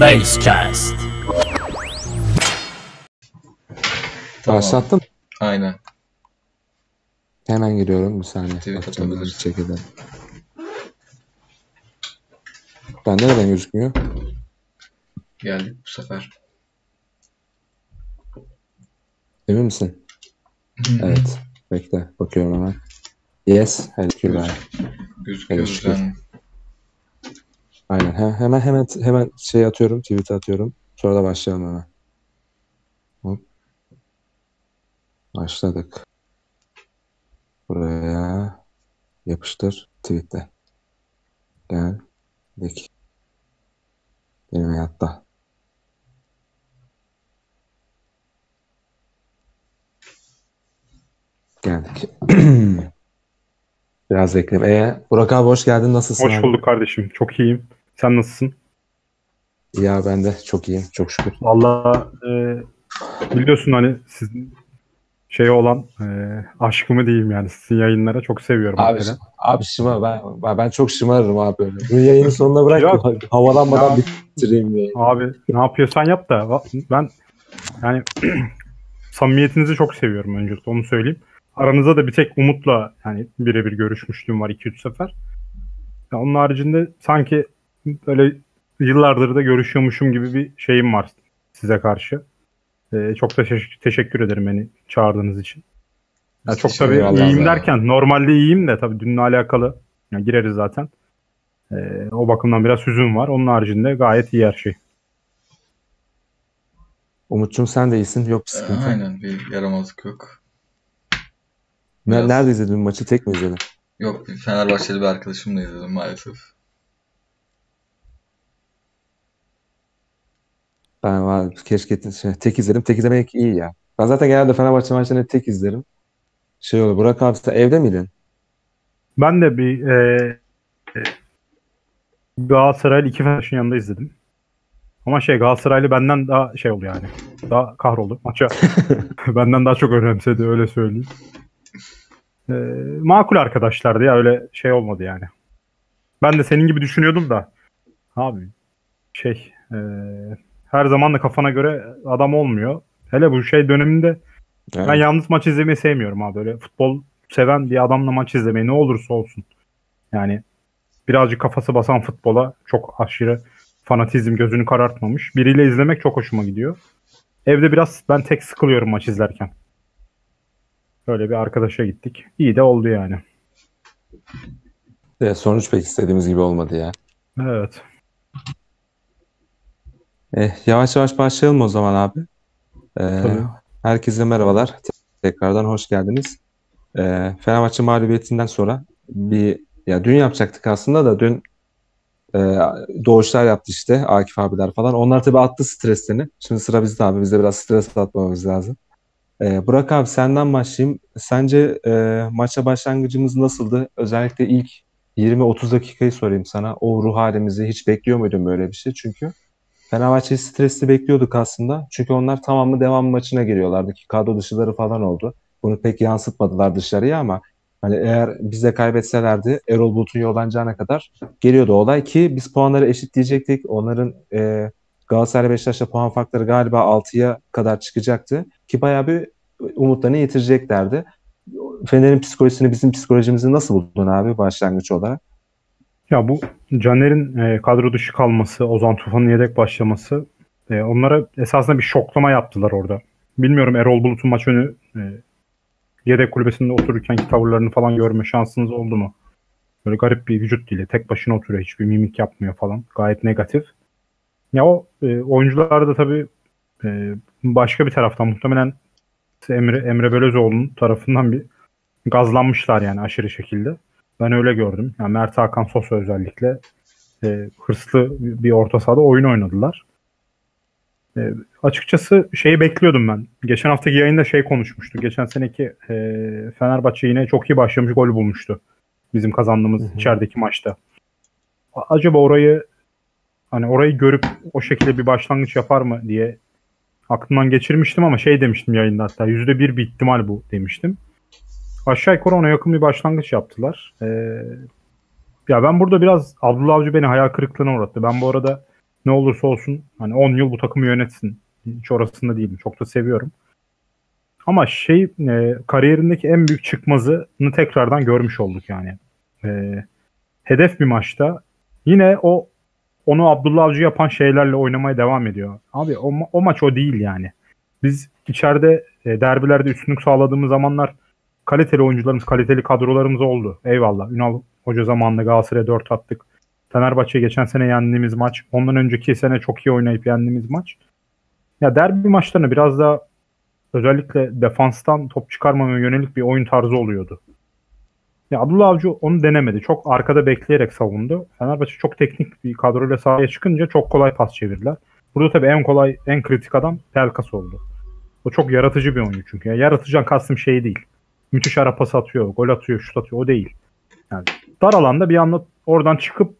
Basecast. Tamam. Başlattım. Aynen. Hemen giriyorum bir saniye. Tweet Bakacağım, atabilirsin. check edelim. Bende neden gözükmüyor? Geldik bu sefer. Emin misin? Evet. Bekle. Bakıyorum hemen. Yes. Teşekkürler. Gözüküyoruz Evet, yani. Aynen. He- hemen hemen hemen şey atıyorum. Tweet atıyorum. Sonra da başlayalım hemen. Hop. Başladık. Buraya yapıştır. Tweetle. Geldik. Benim hayatta. Geldik. Biraz bekleyelim. Ee, Burak abi hoş geldin. Nasılsın Hoş abi? bulduk kardeşim. Çok iyiyim. Sen nasılsın? Ya ben de çok iyiyim. Çok şükür. Vallahi e, biliyorsun hani sizin şey olan e, aşkımı diyeyim yani sizin yayınlara çok seviyorum. Abi, hakikaten. abi şıma ben, ben- çok şımarırım abi böyle. Bu yayının sonuna bırak havalanmadan Ya. bitireyim diye. Abi ne yapıyorsan yap da ben yani samimiyetinizi çok seviyorum öncelikle onu söyleyeyim. Aranızda da bir tek Umut'la yani birebir görüşmüşlüğüm var 2-3 sefer. Ya onun haricinde sanki böyle yıllardır da görüşüyormuşum gibi bir şeyim var size karşı. Ee, çok da teşekkür, teşekkür ederim beni çağırdığınız için. Ya çok tabii iyiyim derken normalde iyiyim de tabii dünle alakalı ya gireriz zaten. Ee, o bakımdan biraz hüzün var. Onun haricinde gayet iyi her şey. Umut'cum sen de iyisin. Yok bir Ee, sıkıntı. Aynen bir yaramazlık yok. Ne- Biraz- Nerede izledin maçı? Tek mi izledin? Yok bir Fenerbahçeli bir arkadaşımla izledim maalesef. Ben var, keşke şey, tek izledim. Tek izlemek iyi ya. Ben zaten genelde Fenerbahçe maçlarını tek izlerim. Şey olur. Burak abi sen evde miydin? Ben de bir e, e, Galatasaraylı iki Fenerbahçe'nin yanında izledim. Ama şey Galatasaraylı benden daha şey oldu yani. Daha kahroldu. Maça benden daha çok önemsedi öyle söyleyeyim. E, makul arkadaşlardı ya öyle şey olmadı yani. Ben de senin gibi düşünüyordum da. Abi şey e, her zaman da kafana göre adam olmuyor. Hele bu şey döneminde ben Evet. yalnız maç izlemeyi sevmiyorum abi. Böyle futbol seven bir adamla maç izlemeyi ne olursa olsun. Yani birazcık kafası basan futbola çok aşırı fanatizm gözünü karartmamış. Biriyle izlemek çok hoşuma gidiyor. Evde biraz ben tek sıkılıyorum maç izlerken. Öyle bir arkadaşa gittik. İyi de oldu yani. Evet, sonuç pek istediğimiz gibi olmadı ya. Evet. Eh, yavaş yavaş başlayalım o zaman abi. Tabii. herkese merhabalar. Tekrardan hoş geldiniz. Eh, Fenerbahçe mağlubiyetinden sonra bir ya dün yapacaktık aslında da dün eh, doğuşlar yaptı işte Akif abiler falan. Onlar tabii attı streslerini. Şimdi sıra bizde abi. Biz de biraz stres atmamız lazım. Eh, Burak abi senden başlayayım. Sence eh, maça başlangıcımız nasıldı? Özellikle ilk 20-30 dakikayı sorayım sana. O ruh halimizi hiç bekliyor muydun böyle bir şey? Çünkü Fenerbahçe'yi stresli bekliyorduk aslında. Çünkü onlar tamamı devam maçına giriyorlardı ki kadro dışıları falan oldu. Bunu pek yansıtmadılar dışarıya ama hani eğer biz kaybetselerdi Erol Bulut'un yollanacağına kadar geliyordu olay ki biz puanları eşitleyecektik. Onların e, Galatasaray Beşiktaş'la puan farkları galiba 6'ya kadar çıkacaktı ki bayağı bir umutlarını yitireceklerdi. Fener'in psikolojisini bizim psikolojimizi nasıl buldun abi başlangıç olarak? Ya bu Caner'in e, kadro dışı kalması, Ozan Tufan'ın yedek başlaması e, onlara esasında bir şoklama yaptılar orada. Bilmiyorum Erol Bulut'un maç önü e, yedek kulübesinde otururkenki tavırlarını falan görme şansınız oldu mu? Böyle garip bir vücut dili. Tek başına oturuyor. Hiçbir mimik yapmıyor falan. Gayet negatif. Ya o e, oyuncular da tabii e, başka bir taraftan muhtemelen Emre, Emre Belözoğlu'nun tarafından bir gazlanmışlar yani aşırı şekilde. Ben öyle gördüm. Yani Mert Hakan Sosa özellikle e, hırslı bir orta sahada oyun oynadılar. E, açıkçası şeyi bekliyordum ben. Geçen haftaki yayında şey konuşmuştu. Geçen seneki e, Fenerbahçe yine çok iyi başlamış gol bulmuştu. Bizim kazandığımız Hı hı. içerideki maçta. Acaba orayı hani orayı görüp o şekilde bir başlangıç yapar mı diye aklımdan geçirmiştim ama şey demiştim yayında hatta yüzde bir bir ihtimal bu demiştim. Aşağı yukarı ona yakın bir başlangıç yaptılar. Ee, ya ben burada biraz Abdullah Avcı beni hayal kırıklığına uğrattı. Ben bu arada ne olursa olsun hani 10 yıl bu takımı yönetsin. Hiç orasında değilim. Çok da seviyorum. Ama şey e, kariyerindeki en büyük çıkmazını tekrardan görmüş olduk yani. E, hedef bir maçta yine o onu Abdullah Avcı yapan şeylerle oynamaya devam ediyor. Abi o, o maç o değil yani. Biz içeride e, derbilerde üstünlük sağladığımız zamanlar kaliteli oyuncularımız, kaliteli kadrolarımız oldu. Eyvallah. Ünal Hoca zamanında Galatasaray'a 4 attık. Fenerbahçe'ye geçen sene yendiğimiz maç. Ondan önceki sene çok iyi oynayıp yendiğimiz maç. Ya derbi maçlarını biraz da özellikle defanstan top çıkarmamaya yönelik bir oyun tarzı oluyordu. Ya Abdullah Avcı onu denemedi. Çok arkada bekleyerek savundu. Fenerbahçe çok teknik bir kadroyla sahaya çıkınca çok kolay pas çevirdiler. Burada tabii en kolay, en kritik adam Pelkas oldu. O çok yaratıcı bir oyuncu çünkü. Yani yaratıcıdan kastım şey değil. Müthiş ara pas atıyor, gol atıyor, şut atıyor. O değil. Yani dar alanda bir anda oradan çıkıp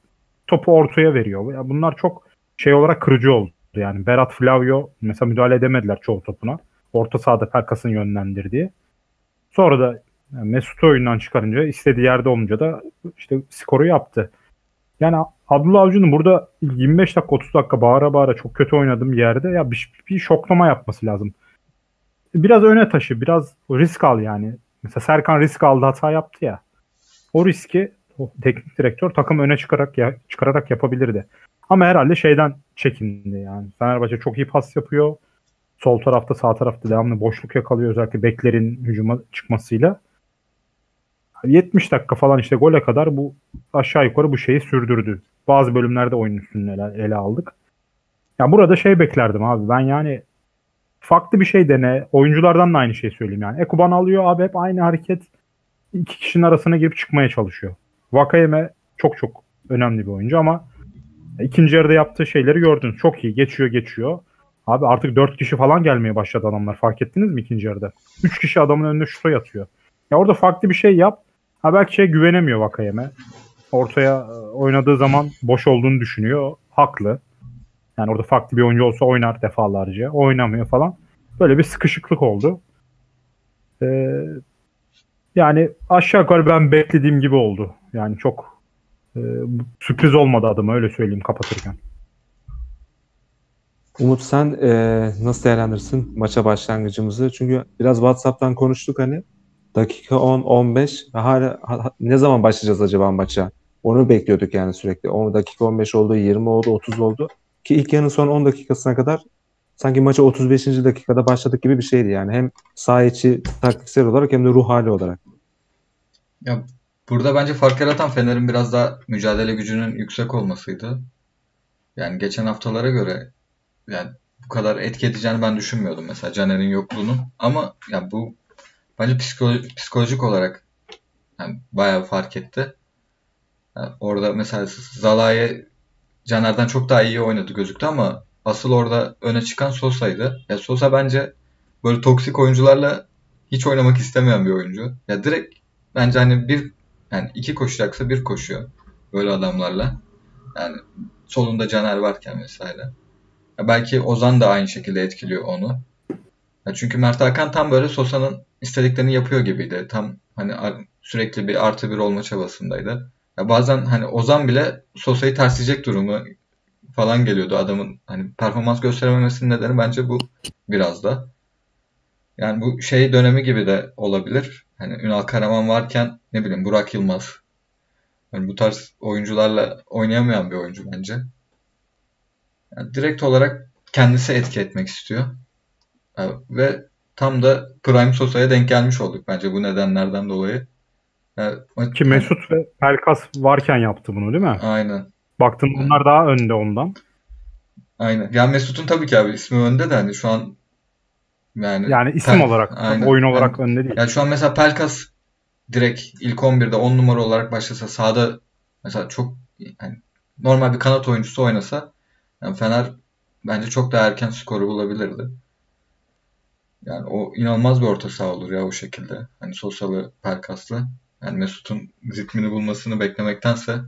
topu ortaya veriyor. Ya bunlar çok şey olarak kırıcı oldu. Yani Berat Flavio mesela müdahale edemediler çoğu topuna. Orta sahada Pelkas'ın yönlendirdiği. Sonra da yani Mesut'u oyundan çıkarınca istediği yerde olunca da işte skoru yaptı. Yani Abdullah Avcı'nın burada 25 dakika 30 dakika bağıra bağıra çok kötü oynadığım yerde ya bir, bir şoklama yapması lazım. Biraz öne taşı, biraz risk al yani. Mesela Serkan risk aldı hata yaptı ya. O riski o teknik direktör takım öne çıkarak ya, çıkararak yapabilirdi. Ama herhalde şeyden çekindi yani. Fenerbahçe çok iyi pas yapıyor. Sol tarafta sağ tarafta devamlı boşluk yakalıyor özellikle beklerin hücuma çıkmasıyla. 70 dakika falan işte gole kadar bu aşağı yukarı bu şeyi sürdürdü. Bazı bölümlerde oyun üstünü ele, ele aldık. Ya burada şey beklerdim abi ben yani farklı bir şey dene. Oyunculardan da aynı şeyi söyleyeyim yani. Ekuban alıyor abi hep aynı hareket. iki kişinin arasına girip çıkmaya çalışıyor. Vakayeme çok çok önemli bir oyuncu ama ikinci yarıda yaptığı şeyleri gördün. Çok iyi. Geçiyor geçiyor. Abi artık dört kişi falan gelmeye başladı adamlar. Fark ettiniz mi ikinci yarıda? Üç kişi adamın önünde şuta yatıyor. Ya orada farklı bir şey yap. Ha belki şey güvenemiyor Vakayeme. Ortaya e, oynadığı zaman boş olduğunu düşünüyor. Haklı. Yani orada farklı bir oyuncu olsa oynar defalarca. Oynamıyor falan. Böyle bir sıkışıklık oldu. Ee, yani aşağı yukarı ben beklediğim gibi oldu. Yani çok e, sürpriz olmadı adıma öyle söyleyeyim kapatırken. Umut sen e, nasıl değerlendirirsin maça başlangıcımızı? Çünkü biraz WhatsApp'tan konuştuk hani. Dakika 10-15 hala ha- ne zaman başlayacağız acaba maça? Onu bekliyorduk yani sürekli. 10 dakika 15 oldu, 20 oldu, 30 oldu. Ki ilk yarının son 10 dakikasına kadar sanki maça 35. dakikada başladık gibi bir şeydi yani. Hem saha içi taktiksel olarak hem de ruh hali olarak. Ya burada bence fark yaratan Fener'in biraz daha mücadele gücünün yüksek olmasıydı. Yani geçen haftalara göre yani bu kadar etki edeceğini ben düşünmüyordum mesela Caner'in yokluğunun. Ama ya bu bence psikolo- psikolojik olarak yani bayağı fark etti. Yani orada mesela Zalai Caner'den çok daha iyi oynadı gözüktü ama asıl orada öne çıkan Sosa'ydı. Ya Sosa bence böyle toksik oyuncularla hiç oynamak istemeyen bir oyuncu. Ya direkt bence hani bir yani iki koşacaksa bir koşuyor böyle adamlarla. Yani solunda Caner varken vesaire. Ya belki Ozan da aynı şekilde etkiliyor onu. Ya çünkü Mert Hakan tam böyle Sosa'nın istediklerini yapıyor gibiydi. Tam hani sürekli bir artı bir olma çabasındaydı. Ya bazen hani Ozan bile Sosa'yı tersleyecek durumu falan geliyordu adamın hani performans gösterememesinin nedeni bence bu biraz da. Yani bu şey dönemi gibi de olabilir. Hani Ünal Karaman varken ne bileyim Burak Yılmaz. Yani bu tarz oyuncularla oynayamayan bir oyuncu bence. Yani direkt olarak kendisi etki etmek istiyor. Ve tam da Prime Sosa'ya denk gelmiş olduk bence bu nedenlerden dolayı. Yani, Ki Mesut ve Pelkas varken yaptı bunu değil mi? Aynen. Baktın bunlar daha önde ondan. Aynen. Ya Mesut'un tabii ki abi ismi önde de hani şu an yani Yani isim Pel- olarak, Aynen. oyun olarak önde değil. Yani şu an mesela Pelkas direkt ilk 11'de 10 numara olarak başlasa sahada mesela çok yani normal bir kanat oyuncusu oynasa yani Fener bence çok daha erken skoru bulabilirdi. Yani o inanılmaz bir orta saha olur ya o şekilde. Hani Sosalı, Pelkaslı. Yani Mesut'un ritmini bulmasını beklemektense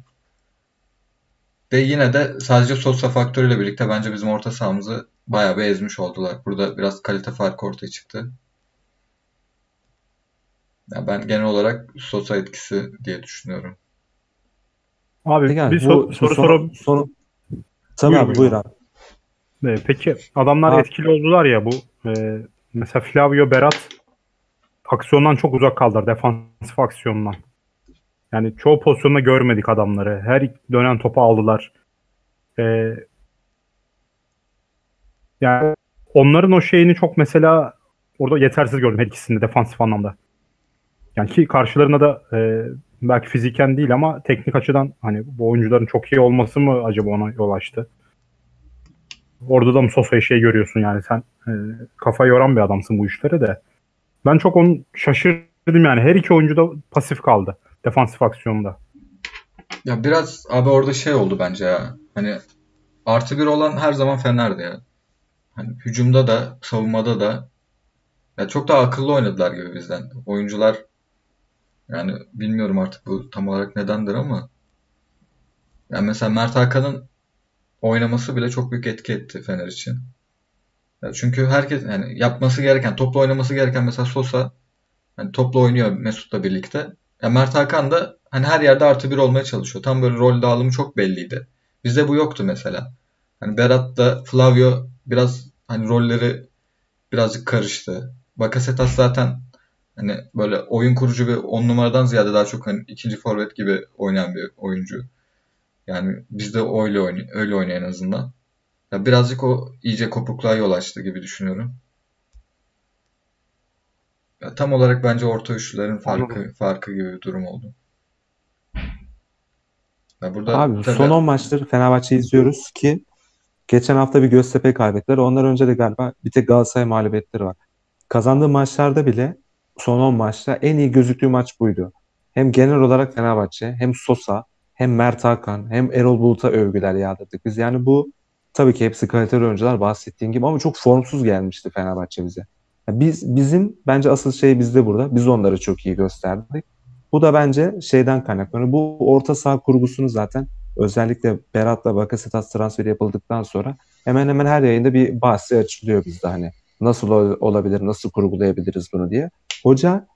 ve yine de sadece Sosa faktörüyle birlikte bence bizim orta sahamızı bayağı bir ezmiş oldular. Burada biraz kalite farkı ortaya çıktı. Ya ben genel olarak Sosa etkisi diye düşünüyorum. Abi abi, bir bu so- soru soru son- Tabii Buyur, abi buyur. buyur abi. E, peki adamlar Abi- etkili oldular ya bu e, mesela Flavio Berat aksiyondan çok uzak kaldılar defansif aksiyondan. Yani çoğu pozisyonda görmedik adamları. Her dönen topu aldılar. E, yani onların o şeyini çok mesela orada yetersiz gördüm her ikisini de defansif anlamda. Yani ki karşılarına da e, belki fiziken değil ama teknik açıdan hani bu oyuncuların çok iyi olması mı acaba ona yol açtı? Orada da mı Sosa'yı şey görüyorsun yani sen e, kafa yoran bir adamsın bu işlere de. Ben çok onu şaşırdım yani. Her iki oyuncu da pasif kaldı. Defansif aksiyonda. Ya biraz abi orada şey oldu bence ya. Hani artı bir olan her zaman Fener'di ya. Hani hücumda da savunmada da ya çok daha akıllı oynadılar gibi bizden. Oyuncular yani bilmiyorum artık bu tam olarak nedendir ama yani mesela Mert Hakan'ın oynaması bile çok büyük etki etti Fener için. Çünkü herkes yani yapması gereken, topla oynaması gereken mesela Sosa hani topla oynuyor Mesut'la birlikte. Ya Mert Hakan da hani her yerde artı bir olmaya çalışıyor. Tam böyle rol dağılımı çok belliydi. Bizde bu yoktu mesela. Hani Berat'la Flavio biraz hani rolleri birazcık karıştı. Bakasetas zaten hani böyle oyun kurucu bir on numaradan ziyade daha çok hani ikinci forvet gibi oynayan bir oyuncu. Yani bizde öyle oynuyor, öyle oynuyor en azından. Ya birazcık o iyice kopukluğa yol açtı gibi düşünüyorum. Ya tam olarak bence orta üçlülerin farkı Anladım. farkı gibi bir durum oldu. Ya burada Abi tabii son 10 maçtır Fenerbahçe izliyoruz ki geçen hafta bir Göztepe kaybettiler. Ondan önce de galiba bir tek Galatasaray mağlubiyetleri var. Kazandığı maçlarda bile son 10 maçta en iyi gözüktüğü maç buydu. Hem genel olarak Fenerbahçe hem Sosa hem Mert Hakan hem Erol Bulut'a övgüler yağdırdık biz. Yani bu tabii ki hepsi kaliteli oyuncular bahsettiğim gibi ama çok formsuz gelmişti Fenerbahçe bize. Ya Biz bizim bence asıl şey bizde burada. Biz onları çok iyi gösterdik. Bu da bence şeyden kaynaklanıyor. Bu orta saha kurgusunu zaten özellikle Berat'la Bakasetas transferi yapıldıktan sonra hemen hemen her yayında bir bahsi açılıyor bizde hani nasıl ol- olabilir, nasıl kurgulayabiliriz bunu diye. Hoca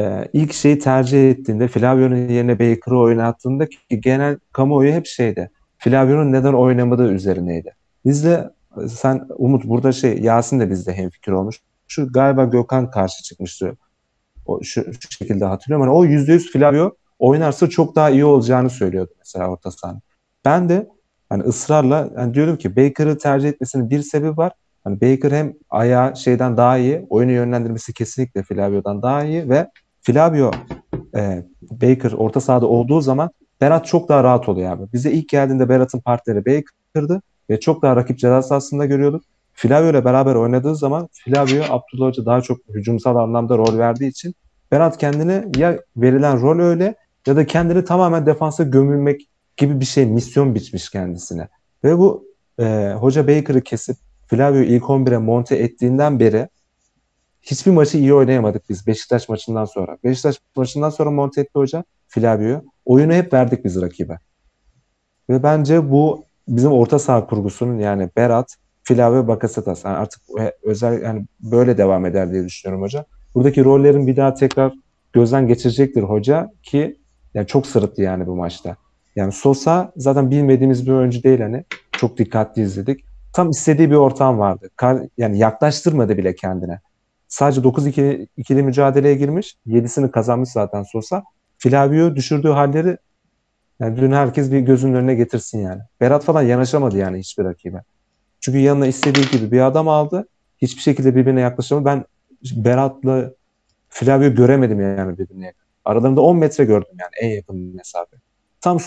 e, ilk şeyi tercih ettiğinde Flavio'nun yerine Baker'ı oynattığında ki genel kamuoyu hep şeydi. Flavio'nun neden oynamadığı üzerineydi. Bizde e, sen Umut burada şey Yasin de bizde hemfikir olmuş. Şu galiba Gökhan karşı çıkmıştı. O, şu, şu şekilde hatırlıyorum. Hani o %100 Flavio oynarsa çok daha iyi olacağını söylüyordu mesela orta sahanın. Ben de hani ısrarla hani diyordum ki Baker'ı tercih etmesinin bir sebebi var. Hani Baker hem ayağı şeyden daha iyi, oyunu yönlendirmesi kesinlikle Flavio'dan daha iyi ve Flavio e, Baker orta sahada olduğu zaman Berat çok daha rahat oluyor abi. Bize ilk geldiğinde Berat'ın partneri Baker'dı ve çok daha rakip ceza sahasında görüyorduk. Flavio ile beraber oynadığı zaman Flavio Abdullah Hoca daha çok hücumsal anlamda rol verdiği için Berat kendini ya verilen rol öyle ya da kendini tamamen defansa gömülmek gibi bir şey misyon biçmiş kendisine. Ve bu e, hoca Baker'ı kesip Flavio'yu ilk 11'e monte ettiğinden beri hiçbir maçı iyi oynayamadık biz Beşiktaş maçından sonra. Beşiktaş maçından sonra monte etti hoca Flavio'yu. Oyunu hep verdik biz rakibe. Ve bence bu bizim orta saha kurgusunun yani Berat, Flavio, Bakasetas. Yani artık özel yani böyle devam eder diye düşünüyorum hoca. Buradaki rollerin bir daha tekrar gözden geçirecektir hoca ki yani çok sırıttı yani bu maçta. Yani Sosa zaten bilmediğimiz bir oyuncu değil hani. Çok dikkatli izledik. Tam istediği bir ortam vardı. Yani yaklaştırmadı bile kendine. Sadece 9 ikili, ikili mücadeleye girmiş. 7'sini kazanmış zaten Sosa. Flavio düşürdüğü halleri yani dün herkes bir gözünün önüne getirsin yani. Berat falan yanaşamadı yani hiçbir rakibe. Çünkü yanına istediği gibi bir adam aldı. Hiçbir şekilde birbirine yaklaşamadı. Ben Berat'la Flavio göremedim yani birbirine. Aralarında 10 metre gördüm yani en yakın mesafe. Tam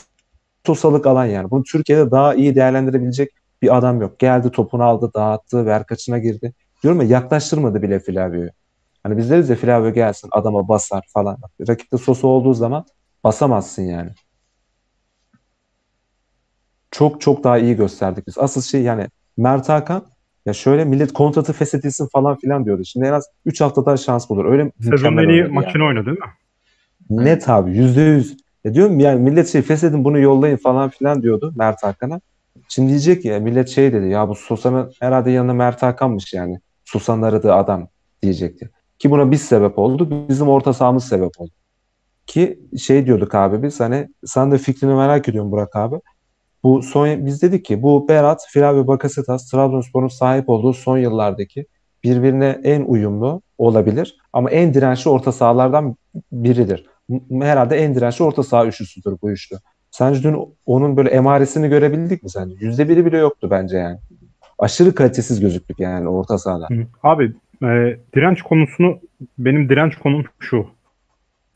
Sosalık alan yani. Bunu Türkiye'de daha iyi değerlendirebilecek bir adam yok. Geldi topunu aldı, dağıttı, ver kaçına girdi. Diyorum ya yaklaştırmadı bile Flavio'yu. Hani biz deriz ya Flavio gelsin adama basar falan. Rakipte Sosa olduğu zaman basamazsın yani. Çok çok daha iyi gösterdik biz. Asıl şey yani Mert Hakan ya şöyle millet kontratı feshedilsin falan filan diyordu. Şimdi en az 3 hafta daha şans bulur. Öyle Sezonun en iyi oynadı maçını yani. oynadı değil mi? Net abi yüzde yüz. Ya diyorum yani millet şey feshedin bunu yollayın falan filan diyordu Mert Hakan'a. Şimdi diyecek ya millet şey dedi ya bu Susa'nın herhalde yanında Mert Hakan'mış yani. Susa'nın aradığı adam diyecekti. Ki buna biz sebep olduk. Bizim orta sahamız sebep oldu. Ki şey diyorduk abi biz hani sen de fikrini merak ediyorum Burak abi. Bu son biz dedik ki bu Berat, Flavio Bakasetas Trabzonspor'un sahip olduğu son yıllardaki birbirine en uyumlu olabilir ama en dirençli orta sahalardan biridir. Herhalde en dirençli orta saha üçlüsüdür bu üçlü. Sence dün onun böyle emaresini görebildik mi sence? Yüzde biri bile yoktu bence yani. Aşırı kalitesiz gözüktük yani orta sahada. Abi e, direnç konusunu benim direnç konum şu.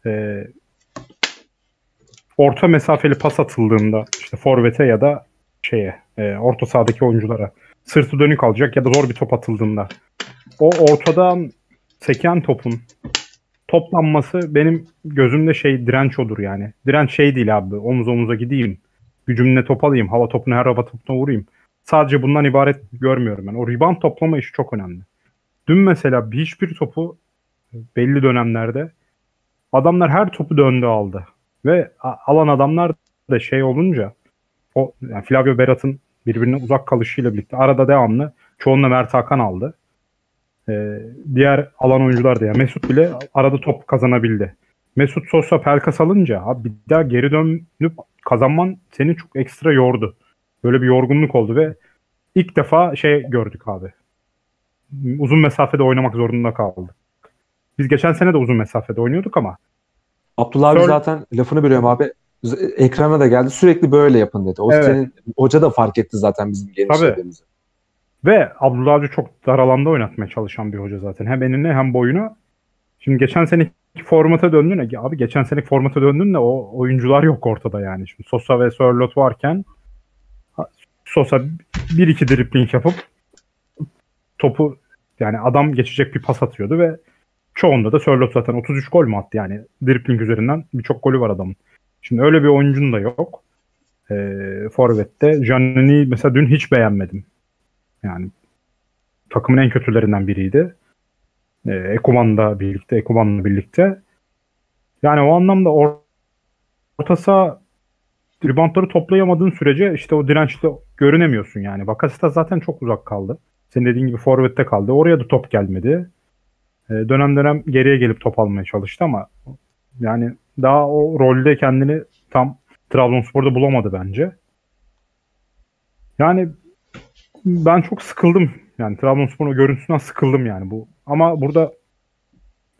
E, orta mesafeli pas atıldığında işte forvete ya da şeye e, orta sahadaki oyunculara sırtı dönük alacak ya da zor bir top atıldığında o ortadan seken topun toplanması benim gözümde şey direnç odur yani. Direnç şey değil abi omuz omuza gideyim gücümle top alayım hava topunu her hava topuna vurayım. Sadece bundan ibaret görmüyorum ben. O rebound toplama işi çok önemli. Dün mesela hiçbir topu belli dönemlerde adamlar her topu döndü aldı. Ve alan adamlar da şey olunca o yani Flavio Berat'ın birbirine uzak kalışıyla birlikte arada devamlı çoğunla Mert Hakan aldı. Ee, diğer alan oyuncular da yani Mesut bile arada top kazanabildi. Mesut Sosa Pelkas alınca abi bir daha geri dönüp kazanman seni çok ekstra yordu. Böyle bir yorgunluk oldu ve ilk defa şey gördük abi. Uzun mesafede oynamak zorunda kaldık. Biz geçen sene de uzun mesafede oynuyorduk ama Abdullah abi zaten lafını bölüyorum abi. Ekrana da geldi. Sürekli böyle yapın dedi. O evet. senin hoca da fark etti zaten bizim genişlediğimizi. Ve Abdullah Avcı çok dar alanda oynatmaya çalışan bir hoca zaten. Hem enine hem boyuna. Şimdi geçen seneki formata döndün abi geçen seneki formata döndün de o oyuncular yok ortada yani. Şimdi Sosa ve Sörlot varken Sosa bir iki dripling yapıp topu yani adam geçecek bir pas atıyordu ve çoğunda da Sörlot zaten 33 gol mü attı yani dripling üzerinden birçok golü var adamın. Şimdi öyle bir oyuncun da yok. E, Forvet'te. Giannini mesela dün hiç beğenmedim. Yani takımın en kötülerinden biriydi. E, Ekuman'la birlikte, Ekuman'la birlikte. Yani o anlamda or orta saha ribantları toplayamadığın sürece işte o dirençli görünemiyorsun yani. Bakasita zaten çok uzak kaldı. Senin dediğin gibi forvette kaldı. Oraya da top gelmedi. E, dönem dönem geriye gelip top almaya çalıştı ama yani daha o rolde kendini tam Trabzonspor'da bulamadı bence. Yani ben çok sıkıldım. Yani Trabzonspor'un görüntüsünden sıkıldım yani bu. Ama burada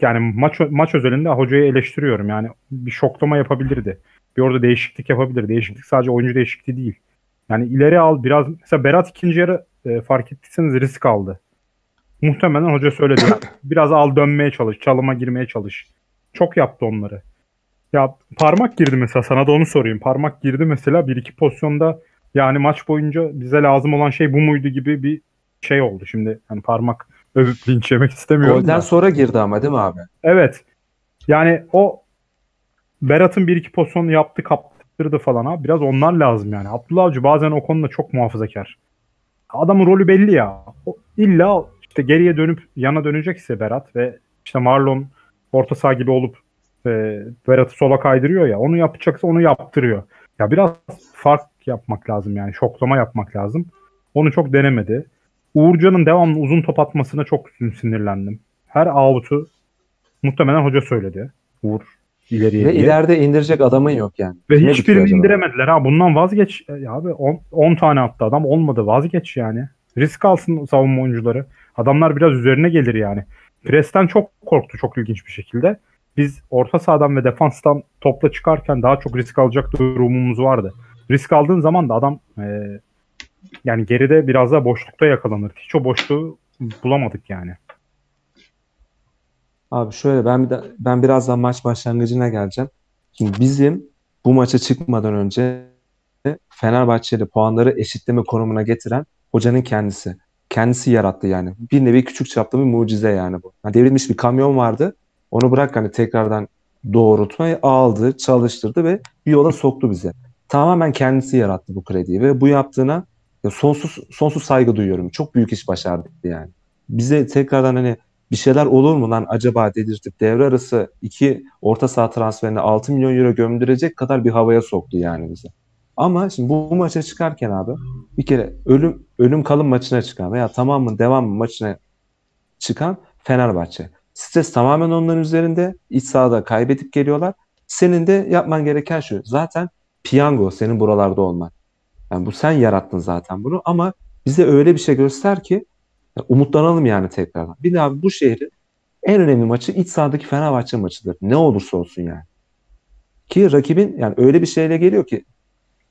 yani maç maç özelinde hocayı eleştiriyorum. Yani bir şoklama yapabilirdi. Bir orada değişiklik yapabilir. Değişiklik sadece oyuncu değişikliği değil. Yani ileri al biraz mesela Berat ikinci yarı e, fark ettiyseniz risk aldı. Muhtemelen hoca söyledi. biraz al dönmeye çalış, çalıma girmeye çalış. Çok yaptı onları. Ya parmak girdi mesela sana da onu sorayım. Parmak girdi mesela bir iki pozisyonda yani maç boyunca bize lazım olan şey bu muydu gibi bir şey oldu. Şimdi hani parmak övüp linç yemek istemiyorum Golden da. sonra girdi ama değil mi abi? Evet. Yani o Berat'ın bir iki pozisyonu yaptı kaptırdı falan abi. Biraz onlar lazım yani. Abdullah Avcı bazen o konuda çok muhafazakar. Adamın rolü belli ya. O, illa işte geriye dönüp yana dönecekse Berat ve işte Marlon orta saha gibi olup e, Berat'ı sola kaydırıyor ya. Onu yapacaksa onu yaptırıyor. Ya biraz fark yapmak lazım yani. Şoklama yapmak lazım. Onu çok denemedi. Uğurcan'ın devamlı uzun top atmasına çok sinirlendim. Her out'u muhtemelen hoca söyledi. Uğur ileriye Ve diye. ileride indirecek adamın yok yani. Ve ne hiçbirini indiremediler ha. Bundan vazgeç. Ya abi 10 tane attı adam. Olmadı vazgeç yani. Risk alsın savunma oyuncuları. Adamlar biraz üzerine gelir yani. Presten çok korktu çok ilginç bir şekilde. Biz orta sahadan ve defanstan topla çıkarken daha çok risk alacak durumumuz vardı. Risk aldığın zaman da adam e, yani geride biraz daha boşlukta yakalanır. Hiç o boşluğu bulamadık yani. Abi şöyle ben bir de, ben birazdan maç başlangıcına geleceğim. Şimdi bizim bu maça çıkmadan önce Fenerbahçe'de puanları eşitleme konumuna getiren hocanın kendisi. Kendisi yarattı yani. Bir nevi küçük çaplı bir mucize yani bu. Yani devrilmiş bir kamyon vardı. Onu bırak hani tekrardan doğrultmayı aldı, çalıştırdı ve bir yola soktu bize. Tamamen kendisi yarattı bu krediyi ve bu yaptığına sonsuz sonsuz saygı duyuyorum. Çok büyük iş başardı yani. Bize tekrardan hani bir şeyler olur mu lan acaba dedirtip devre arası iki orta saha transferine 6 milyon euro gömdürecek kadar bir havaya soktu yani bize. Ama şimdi bu, maça çıkarken abi bir kere ölüm ölüm kalım maçına çıkan veya tamamın devam maçına çıkan Fenerbahçe. Stres tamamen onların üzerinde. İç sahada kaybedip geliyorlar. Senin de yapman gereken şu. Zaten piyango senin buralarda olman. Yani bu sen yarattın zaten bunu ama bize öyle bir şey göster ki umutlanalım yani tekrardan. Bir daha bu şehrin en önemli maçı iç sahadaki Fenerbahçe maçıdır. Ne olursa olsun yani. Ki rakibin yani öyle bir şeyle geliyor ki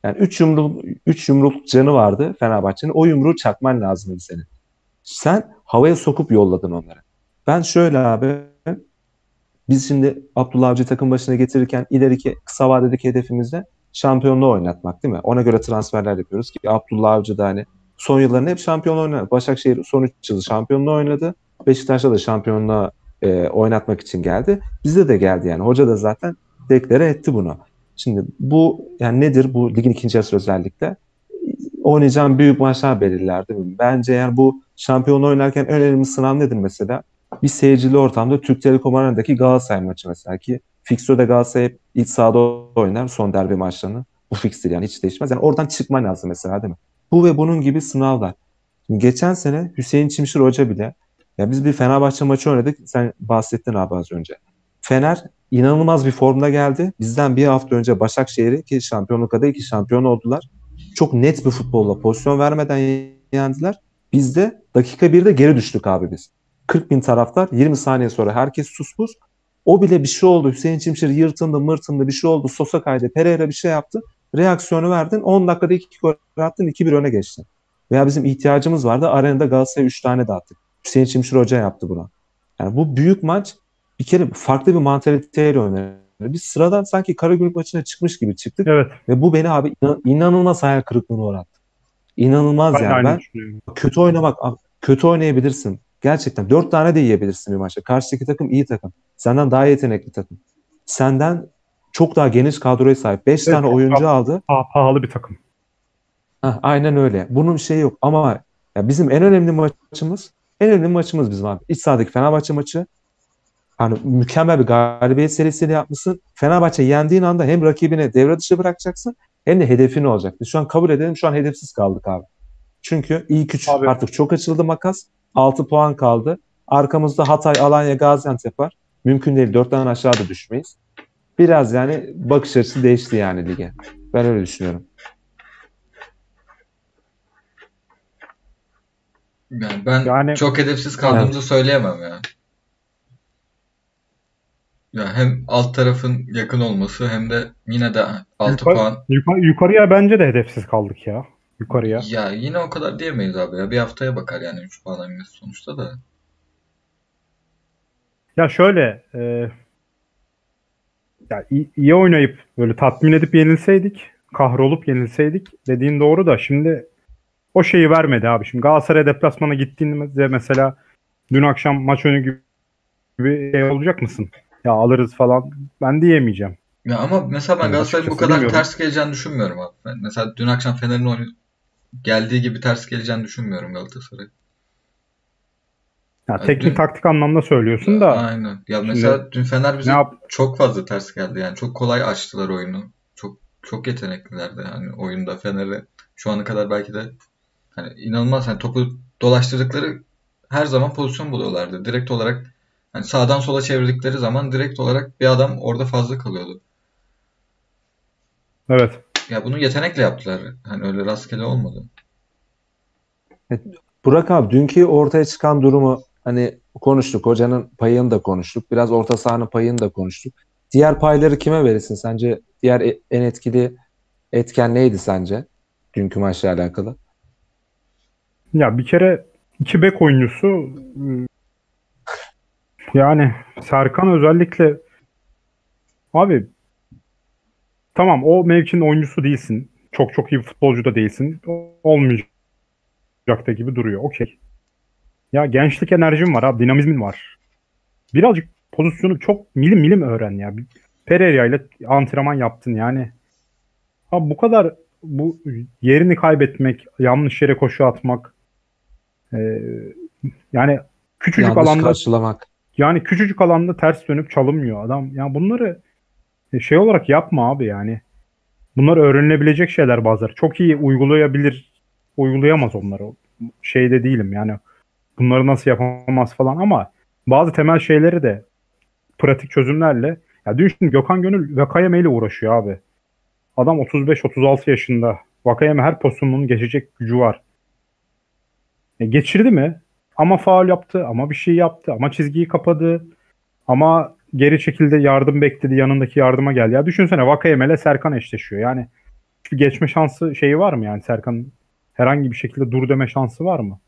yani 3 yumruk 3 yumruk canı vardı Fenerbahçe'nin. O yumruğu çakman lazımdı senin. Sen havaya sokup yolladın onları. Ben şöyle abi biz şimdi Abdullah Avcı takım başına getirirken ileriki kısa vadedeki hedefimizde şampiyonluğu oynatmak değil mi? Ona göre transferler yapıyoruz ki Abdullah Avcı da hani son yıllarında hep şampiyon oynadı. Başakşehir son 3 yıl şampiyonluğu oynadı. Beşiktaş'ta da şampiyonluğa e, oynatmak için geldi. Bizde de geldi yani. Hoca da zaten deklare etti bunu. Şimdi bu yani nedir bu ligin ikinci yarısı özellikle? Oynayacağım büyük maçlar belirler değil mi? Bence yani bu şampiyon oynarken en önemli sınav nedir mesela? Bir seyircili ortamda Türk Telekom Arena'daki Galatasaray maçı mesela ki Fixtür'de Galatasaray hep iç sahada oynar son derbi maçlarını. Bu fikstir yani hiç değişmez. Yani oradan çıkman lazım mesela değil mi? Bu ve bunun gibi sınavlar. Şimdi geçen sene Hüseyin Çimşir Hoca bile ya biz bir Fenerbahçe maçı oynadık. Sen bahsettin abi az önce. Fener inanılmaz bir formda geldi. Bizden bir hafta önce Başakşehir'i ki şampiyonluk adayı ki şampiyon oldular. Çok net bir futbolla pozisyon vermeden yendiler. Biz de dakika 1'de geri düştük abi biz. 40 bin taraftar 20 saniye sonra herkes suspus. O bile bir şey oldu. Hüseyin Çimşir yırtındı mırtındı bir şey oldu. Sosa kaydı. Pereira bir şey yaptı. Reaksiyonu verdin. 10 dakikada 2 gol attın. 2-1 öne geçtin. Veya bizim ihtiyacımız vardı. Arenada Galatasaray 3 tane dağıttık. Hüseyin Çimşir Hoca yaptı buna. Yani bu büyük maç bir kere farklı bir mantaliteyle oynanıyor. Biz sıradan sanki Karagümrük maçına çıkmış gibi çıktık. Evet. Ve bu beni abi inan- inanılmaz hayal kırıklığına uğrattı. İnanılmaz Ben yani. Ben kötü oynamak, kötü oynayabilirsin. Gerçekten dört tane de yiyebilirsin bir maçta. Karşıdaki takım iyi takım. Senden daha yetenekli takım. Senden çok daha geniş kadroya sahip. Beş Evet, tane oyuncu daha- aldı. Pa- pahalı bir takım. Heh, aynen öyle. Bunun şeyi yok ama ya bizim en önemli maçımız en önemli maçımız bizim abi. İç sahadaki Fenerbahçe maçı. Hani mükemmel bir galibiyet serisiyle yapmışsın. Fenerbahçe yendiğin anda hem rakibine devre dışı bırakacaksın hem de hedefin olacak. Biz şu an kabul edelim şu an hedefsiz kaldık abi. Çünkü ilk üç Abi. artık çok açıldı makas. 6 puan kaldı. Arkamızda Hatay, Alanya, Gaziantep var. Mümkün değil. 4'ten aşağıda düşmeyiz. Biraz yani bakış açısı değişti yani lige. Ben öyle düşünüyorum. Yani ben Yani- çok hedefsiz kaldığımızı söyleyemem ya. Ya hem alt tarafın yakın olması hem de yine de 6 Yukarı- puan. Yukarı, yukarıya bence de hedefsiz kaldık ya. Yukarıya. Ya yine o kadar diyemeyiz abi ya. Bir haftaya bakar yani 3 puan inmesi sonuçta da. Ya şöyle e, ya iyi, iyi oynayıp böyle tatmin edip yenilseydik, kahrolup yenilseydik dediğin doğru da şimdi o şeyi vermedi abi. Şimdi Galatasaray deplasmana gittiğinde mesela dün akşam maç önü gibi gibi şey olacak mısın? Ya alırız falan. Ben diyemeyeceğim. Ya ama mesela ben Yani Galatasaray'ın bu açıkçası kadar bilmiyorum. ters geleceğini düşünmüyorum abi. Ben mesela dün akşam Fener'in oyunu geldiği gibi ters geleceğini düşünmüyorum Galatasaray. Ya Ya teknik dün- taktik anlamda söylüyorsun da Aynen. Ya mesela dün Fener bize yap çok fazla ters geldi yani. Çok kolay açtılar oyunu. Çok çok yeteneklilerdi yani oyunda Fener'e şu ana kadar belki de hani inanılmaz hani topu dolaştırdıkları her zaman pozisyon buluyorlardı. Direkt olarak hani sağdan sola çevirdikleri zaman direkt olarak bir adam orada fazla kalıyordu. evet. Ya bunu yetenekle yaptılar. Hani öyle rastgele olmadı. Burak abi dünkü ortaya çıkan durumu hani konuştuk. Hocanın payını da konuştuk. Biraz orta sahanın payını da konuştuk. Diğer payları kime verirsin? Sence diğer e- en etkili etken neydi sence? Dünkü maçla alakalı. Ya bir kere iki bek oyuncusu yani Serkan özellikle abi tamam o mevkinin oyuncusu değilsin. Çok çok iyi bir futbolcu da değilsin. Olmayacak da gibi duruyor. Okey. Ya gençlik enerjin var abi. Dinamizmin var. Birazcık pozisyonu çok milim milim öğren ya. Pereira ile antrenman yaptın yani. Abi bu kadar bu yerini kaybetmek, yanlış yere koşu atmak, ee, yani küçücük Yanlış alanda karşılamak. Yani küçücük alanda ters dönüp çalınmıyor adam. Ya bunları e, şey olarak yapma abi yani. Bunlar öğrenilebilecek şeyler bazıları. Çok iyi uygulayabilir, uygulayamaz onları. Şeyde değilim yani. Bunları nasıl yapamaz falan ama bazı temel şeyleri de pratik çözümlerle ya dün Gökhan Gönül Vakayeme ile uğraşıyor abi. Adam 35-36 yaşında. Vakayeme her pozisyonunu geçecek gücü var. E, geçirdi mi? Ama faul yaptı, ama bir şey yaptı, ama çizgiyi kapadı. Ama geri çekildi, yardım bekledi, yanındaki yardıma geldi. Ya düşünsene Vakayeme ile Serkan eşleşiyor. Yani bir geçme şansı şeyi var mı yani Serkan herhangi bir şekilde dur deme şansı var mı?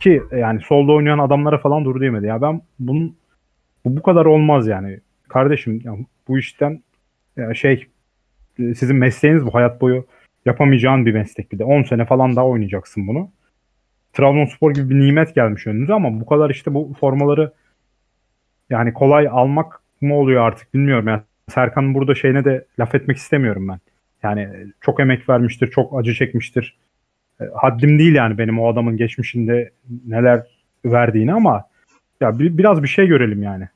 Ki yani solda oynayan adamlara falan dur diyemedi. Ya ben bunun bu, bu kadar olmaz yani. Kardeşim ya bu işten ya şey sizin mesleğiniz bu hayat boyu yapamayacağın bir meslek bir de. 10 sene falan daha oynayacaksın bunu. Trabzonspor gibi bir nimet gelmiş önünüze ama bu kadar işte bu formaları yani kolay almak mı oluyor artık bilmiyorum. Yani Serkan'ın burada şeyine de laf etmek istemiyorum ben. Yani çok emek vermiştir, çok acı çekmiştir. E, haddim değil yani benim o adamın geçmişinde neler verdiğini ama ya bir, biraz bir şey görelim yani.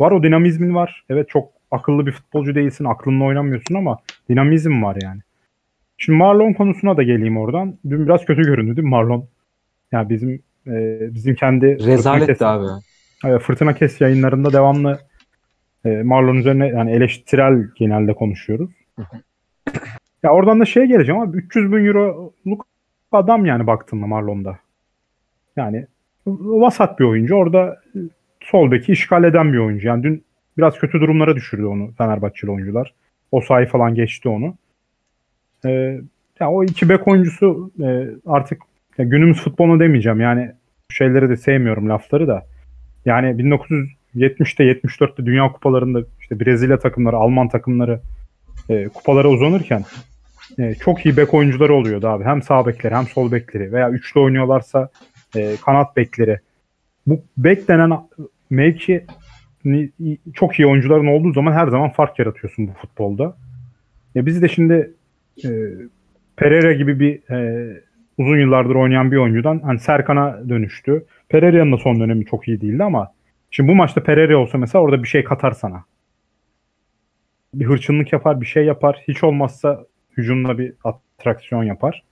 Var o dinamizmin var. Evet çok akıllı bir futbolcu değilsin, aklınla oynamıyorsun ama dinamizm var yani. Şimdi Marlon konusuna da geleyim oradan. Dün biraz kötü göründü değil mi Marlon? Yani bizim e, bizim kendi Rezalet abi. Evet, Fırtına Kes yayınlarında devamlı e, Marlon üzerine yani eleştirel genelde konuşuyoruz. ya oradan da şeye geleceğim abi 300 bin euroluk adam yani baktığımda Marlon'da. Yani vasat bir oyuncu. Orada sol beki işgal eden bir oyuncu. Yani dün biraz kötü durumlara düşürdü onu Fenerbahçeli oyuncular. O sayı falan geçti onu. Ee, yani o iki bek oyuncusu e, artık ya günümüz futbolunu demeyeceğim. Yani şeyleri de sevmiyorum lafları da. Yani 1970'te 74'te Dünya Kupalarında işte Brezilya takımları, Alman takımları e, kupalara uzanırken e, çok iyi bek oyuncuları oluyordu abi. Hem sağ bekleri hem sol bekleri veya üçlü oynuyorlarsa e, kanat bekleri. Bu bek denen mevki çok iyi oyuncuların olduğu zaman her zaman fark yaratıyorsun bu futbolda. E, biz de şimdi e, Pereira gibi bir e, uzun yıllardır oynayan bir oyuncudan hani Serkan'a dönüştü. Pereira'nın da son dönemi çok iyi değildi ama şimdi bu maçta Pereira olsa mesela orada bir şey katar sana. Bir hırçınlık yapar, bir şey yapar. Hiç olmazsa hücumla bir atraksiyon yapar.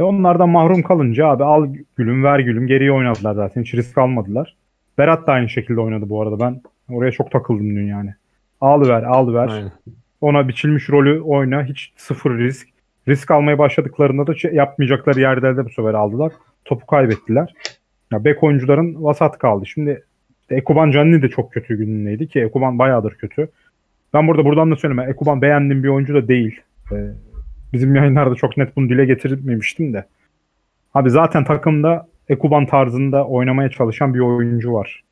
Ve onlardan mahrum kalınca abi al gülüm ver gülüm geriye oynadılar zaten. Hiç risk almadılar. Berat da aynı şekilde oynadı bu arada. Ben oraya çok takıldım dün yani. Al ver al ver. Aynen. Ona biçilmiş rolü oyna. Hiç sıfır risk. Risk almaya başladıklarında da şey yapmayacakları yerde de bu sefer aldılar. Topu kaybettiler. Ya bek oyuncuların vasat kaldı. Şimdi Ekuban Canni de çok kötü günündeydi ki Ekuban bayağıdır kötü. Ben burada buradan da söyleyeyim. Ekuban beğendiğim bir oyuncu da değil. Ee, bizim yayınlarda çok net bunu dile getirmemiştim de. Abi zaten takımda Ekuban tarzında oynamaya çalışan bir oyuncu var.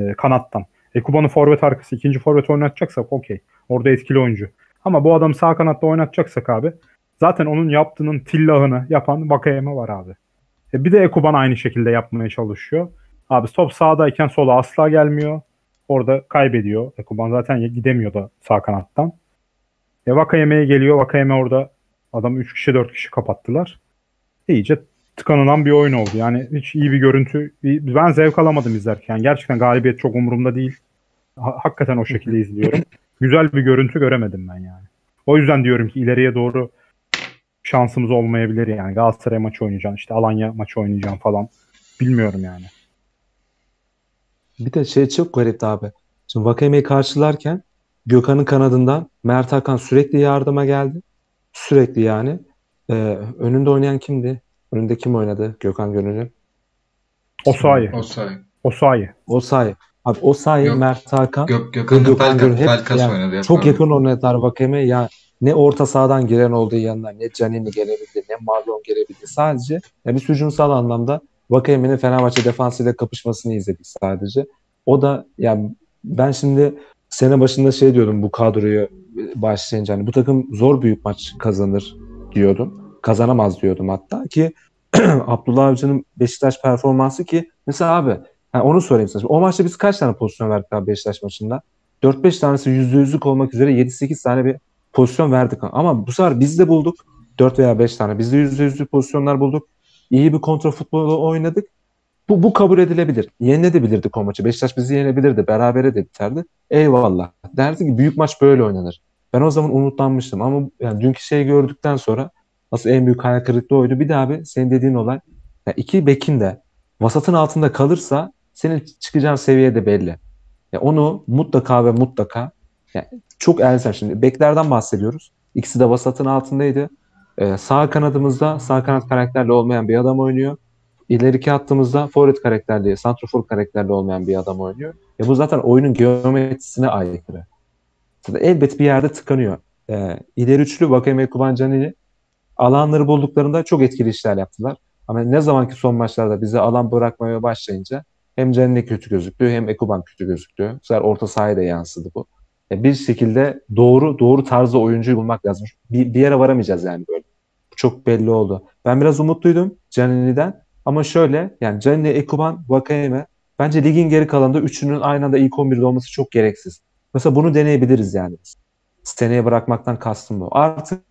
Ee, kanattan. Ekuban'ı forvet arkası ikinci forvet oynatacaksak okey. Orada etkili oyuncu. Ama bu adam sağ kanatta oynatacaksak abi zaten onun yaptığının tillahını yapan Vakayeme var abi. E bir de Ekuban aynı şekilde yapmaya çalışıyor. Abi top sağdayken sola asla gelmiyor. Orada kaybediyor. Ekuban zaten gidemiyor da sağ kanattan. E Vakayeme'ye geliyor. Vakayeme orada adamı 3 kişi 4 kişi kapattılar. İyice tıkanılan bir oyun oldu. Yani hiç iyi bir görüntü. Ben zevk alamadım izlerken. Gerçekten galibiyet çok umurumda değil. Hakikaten o şekilde izliyorum. Güzel bir görüntü göremedim ben yani. O yüzden diyorum ki ileriye doğru şansımız olmayabilir yani. Galatasaray maçı oynayacağım, işte Alanya maçı oynayacağım falan. Bilmiyorum yani. Bir de şey çok garipti abi. Şimdi Vakame'yi karşılarken Gökhan'ın kanadından Mert Hakan sürekli yardıma geldi. Sürekli yani. Ee, önünde oynayan kimdi? Önünde kim oynadı Gökhan Gönül'ün? Osayi. Osayi. Osayi. Osayi. Abi Osayi, Mert Hakan, Gök, Gökhan'ın Gökhan Gönül hep Pelkas yani, oynadı. Çok yakın oynadılar Vakame. Ya ne orta sahadan giren olduğu yanına ne Canini gelebildi ne Marlon gelebildi. Sadece ya biz hücumsal anlamda Vakame'nin Fenerbahçe defansıyla kapışmasını izledik sadece. O da yani ben şimdi sene başında şey diyordum bu kadroyu başlayınca hani bu takım zor büyük maç kazanır diyordum. Kazanamaz diyordum hatta ki Abdullah Avcı'nın Beşiktaş performansı ki mesela abi yani onu sorayım sana. O maçta biz kaç tane pozisyon verdik abi Beşiktaş maçında? 4-5 tanesi %100'lük olmak üzere 7-8 tane bir pozisyon verdik. Ama bu sefer biz de bulduk. 4 veya 5 tane. Biz de %100'lük pozisyonlar bulduk. İyi bir kontra futbolu oynadık. Bu, bu kabul edilebilir. Yenilebilirdik o maçı. Beşiktaş bizi yenebilirdi. Berabere de biterdi. Eyvallah. Derdi ki büyük maç böyle oynanır. Ben o zaman umutlanmıştım ama yani dünkü şeyi gördükten sonra nasıl en büyük hayal kırıklığı oydu. Bir de abi senin dediğin olay yani iki bekin de vasatın altında kalırsa senin çıkacağın seviye de belli. Yani onu mutlaka ve mutlaka yani çok elzem şimdi beklerden bahsediyoruz. İkisi de vasatın altındaydı. Ee, sağ kanadımızda sağ kanat karakterli olmayan bir adam oynuyor. İleriki hattımızda forvet karakterli, santrafor karakterli olmayan bir adam oynuyor. E bu zaten oyunun geometrisine aykırı. Zaten elbet bir yerde tıkanıyor. Ee, ileri üçlü Vakeme Kubancanini alanları bulduklarında çok etkili işler yaptılar. Ama ne zamanki son maçlarda bize alan bırakmaya başlayınca hem Canini kötü gözüktü hem Ekuban kötü gözüktü. Bu sefer orta sahaya da yansıdı bu. E bir şekilde doğru doğru tarzda oyuncuyu bulmak lazım. Bir, bir yere varamayacağız yani böyle. Çok belli oldu. Ben biraz umutluydum Canini'den. Ama şöyle yani Canini, Ekuban, Vakayeme bence ligin geri kalanında üçünün aynı anda ilk 11'de olması çok gereksiz. Mesela bunu deneyebiliriz yani. Seneye bırakmaktan kastım bu. Artık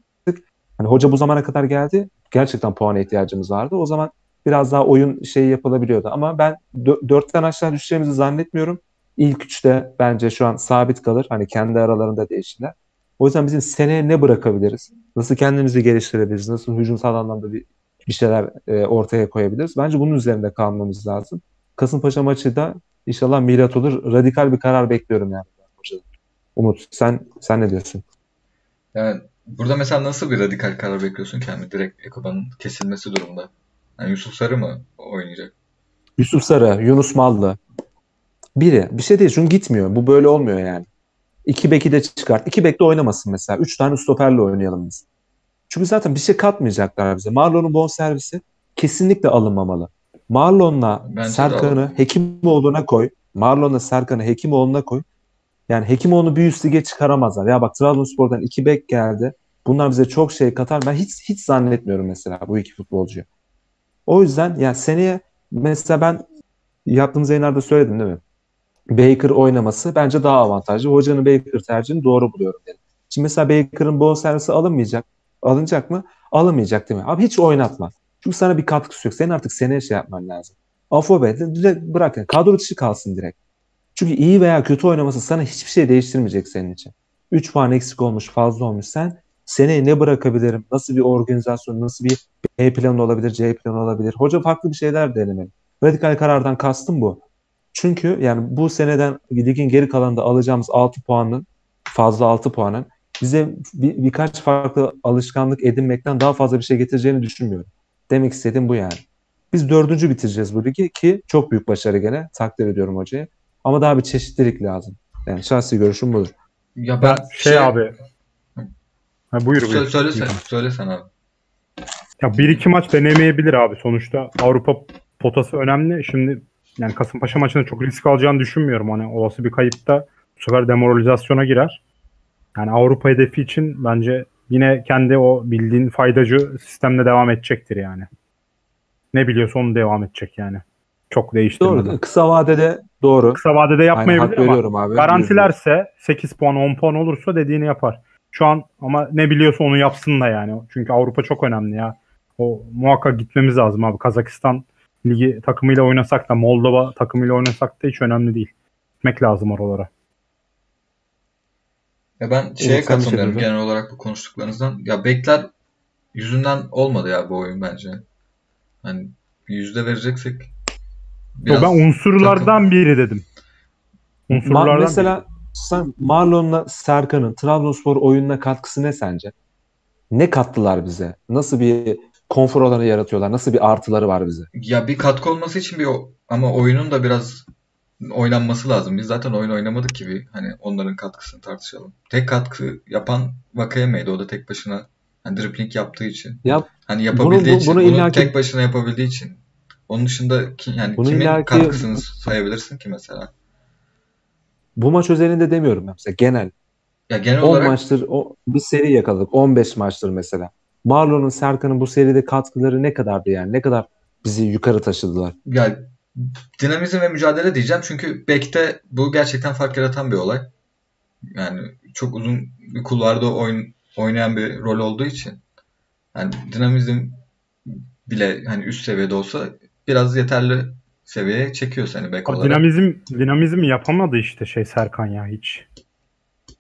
hani hoca bu zamana kadar geldi. Gerçekten puana ihtiyacımız vardı. O zaman biraz daha oyun şeyi yapılabiliyordu. Ama ben dörtten aşağı düşeceğimizi zannetmiyorum. İlk üçte bence şu an sabit kalır. Hani kendi aralarında değişirler. O yüzden bizim seneye ne bırakabiliriz? Nasıl kendimizi geliştirebiliriz? Nasıl hücumsal anlamda bir, bir şeyler e, ortaya koyabiliriz? Bence bunun üzerinde kalmamız lazım. Kasımpaşa maçı da inşallah milat olur. Radikal bir karar bekliyorum yani. Umut sen sen ne diyorsun? Yani burada mesela nasıl bir radikal karar bekliyorsun ki? Yani direkt Ekoban'ın kesilmesi durumda. Yani Yusuf Sarı mı oynayacak? Yusuf Sarı, Yunus Mallı. Biri. Bir şey. Çünkü gitmiyor. Bu böyle olmuyor yani. İki beki de çıkart. İki bekle oynamasın mesela. Üç tane stoperle oynayalım biz. Çünkü zaten bir şey katmayacaklar bize. Marlon'un bon servisi kesinlikle alınmamalı. Marlon'la Serkan'ı Hekimoğlu'na koy. Marlon'la Serkan'ı Hekimoğlu'na koy. Yani Hekimoğlu'nu bir üst lige çıkaramazlar. Ya bak Trabzonspor'dan iki bek geldi. Bunlar bize çok şey katar. Ben hiç hiç zannetmiyorum mesela bu iki futbolcuyu. O yüzden yani seneye mesela ben yaptığımız yayınlarda söyledim değil mi? Baker oynaması bence daha avantajlı. Hocanın Baker tercihini doğru buluyorum dedim. Şimdi mesela Baker'ın bonservisi alınmayacak. Alınacak mı? Alınmayacak değil mi? Abi hiç oynatma. Çünkü sana bir katkısı yok. Senin artık seneye şey yapman lazım. Afobe direkt bırak. Kadro dışı kalsın direkt. Çünkü iyi veya kötü oynaması sana hiçbir şey değiştirmeyecek senin için. 3 puan eksik olmuş, fazla olmuş. Sen seneye ne bırakabilirim? Nasıl bir organizasyon, nasıl bir B planı olabilir, C planı olabilir? Hoca farklı bir şeyler denemeli. Radikal karardan kastım bu. Çünkü yani bu seneden ligin geri kalanında alacağımız 6 puanın fazla 6 puanın bize bir, birkaç farklı alışkanlık edinmekten daha fazla bir şey getireceğini düşünmüyorum. Demek istediğim bu yani. Biz dördüncü bitireceğiz bu ligi ki çok büyük başarı gene. Takdir ediyorum hocayı. Ama daha bir çeşitlilik lazım. Yani şahsi görüşüm budur. Ya ben şey, şey abi. Ha, buyur buyur. Söyle, söyle, sen, söyle sen abi. Ya bir iki maç denemeyebilir abi. Sonuçta Avrupa potası önemli. Şimdi yani Kasımpaşa maçında çok risk alacağını düşünmüyorum. Hani olası bir kayıpta bu sefer demoralizasyona girer. Yani Avrupa hedefi için bence yine kendi o bildiğin faydacı sistemle devam edecektir yani. Ne biliyorsa onu devam edecek yani. Çok değiştirmeden. Doğru. Kısa vadede doğru. Kısa vadede yapmayabilir Aynen, ama abi. garantilerse 8 puan 10 puan olursa dediğini yapar. Şu an ama ne biliyorsa onu yapsın da yani. Çünkü Avrupa çok önemli ya. O muhakkak gitmemiz lazım abi. Kazakistan ligi takımıyla oynasak da Moldova takımıyla oynasak da hiç önemli değil. Gitmek lazım oralara. Ya ben şeye evet, katılmıyorum şey genel olarak bu konuştuklarınızdan. Ya bekler yüzünden olmadı ya bu oyun bence. Hani yüzde vereceksek Biraz ben unsurlardan takım. biri dedim. Unsurlardan Ma- mesela biri. sen Marlon'la Serkan'ın Trabzonspor oyununa katkısı ne sence? Ne kattılar bize? Nasıl bir konfor alanı yaratıyorlar? Nasıl bir artıları var bize? Ya bir katkı olması için bir ama oyunun da biraz oynanması lazım. Biz zaten oyun oynamadık gibi hani onların katkısını tartışalım. Tek katkı yapan Vakayeme'ydi. O da tek başına hani dribbling yaptığı için. Ya, hani yapabildiği bunu, bu, için. Bunu, bunu illaki... tek başına yapabildiği için onun dışında ki, yani Bunun kimin illaki... katkısını sayabilirsin ki mesela? Bu maç özelinde demiyorum mesela genel. Ya genel 10 olarak maçtır o bir seri yakaladık. 15 maçtır mesela. Marlon'un Serkan'ın bu seride katkıları ne kadardı yani? Ne kadar bizi yukarı taşıdılar? Ya dinamizm ve mücadele diyeceğim. Çünkü Bek'te bu gerçekten fark yaratan bir olay. Yani çok uzun bir kulvarda oyun, oynayan bir rol olduğu için. Yani dinamizm bile hani üst seviyede olsa biraz yeterli seviyeye çekiyor seni bek olarak. Dinamizm, dinamizm yapamadı işte şey Serkan ya hiç.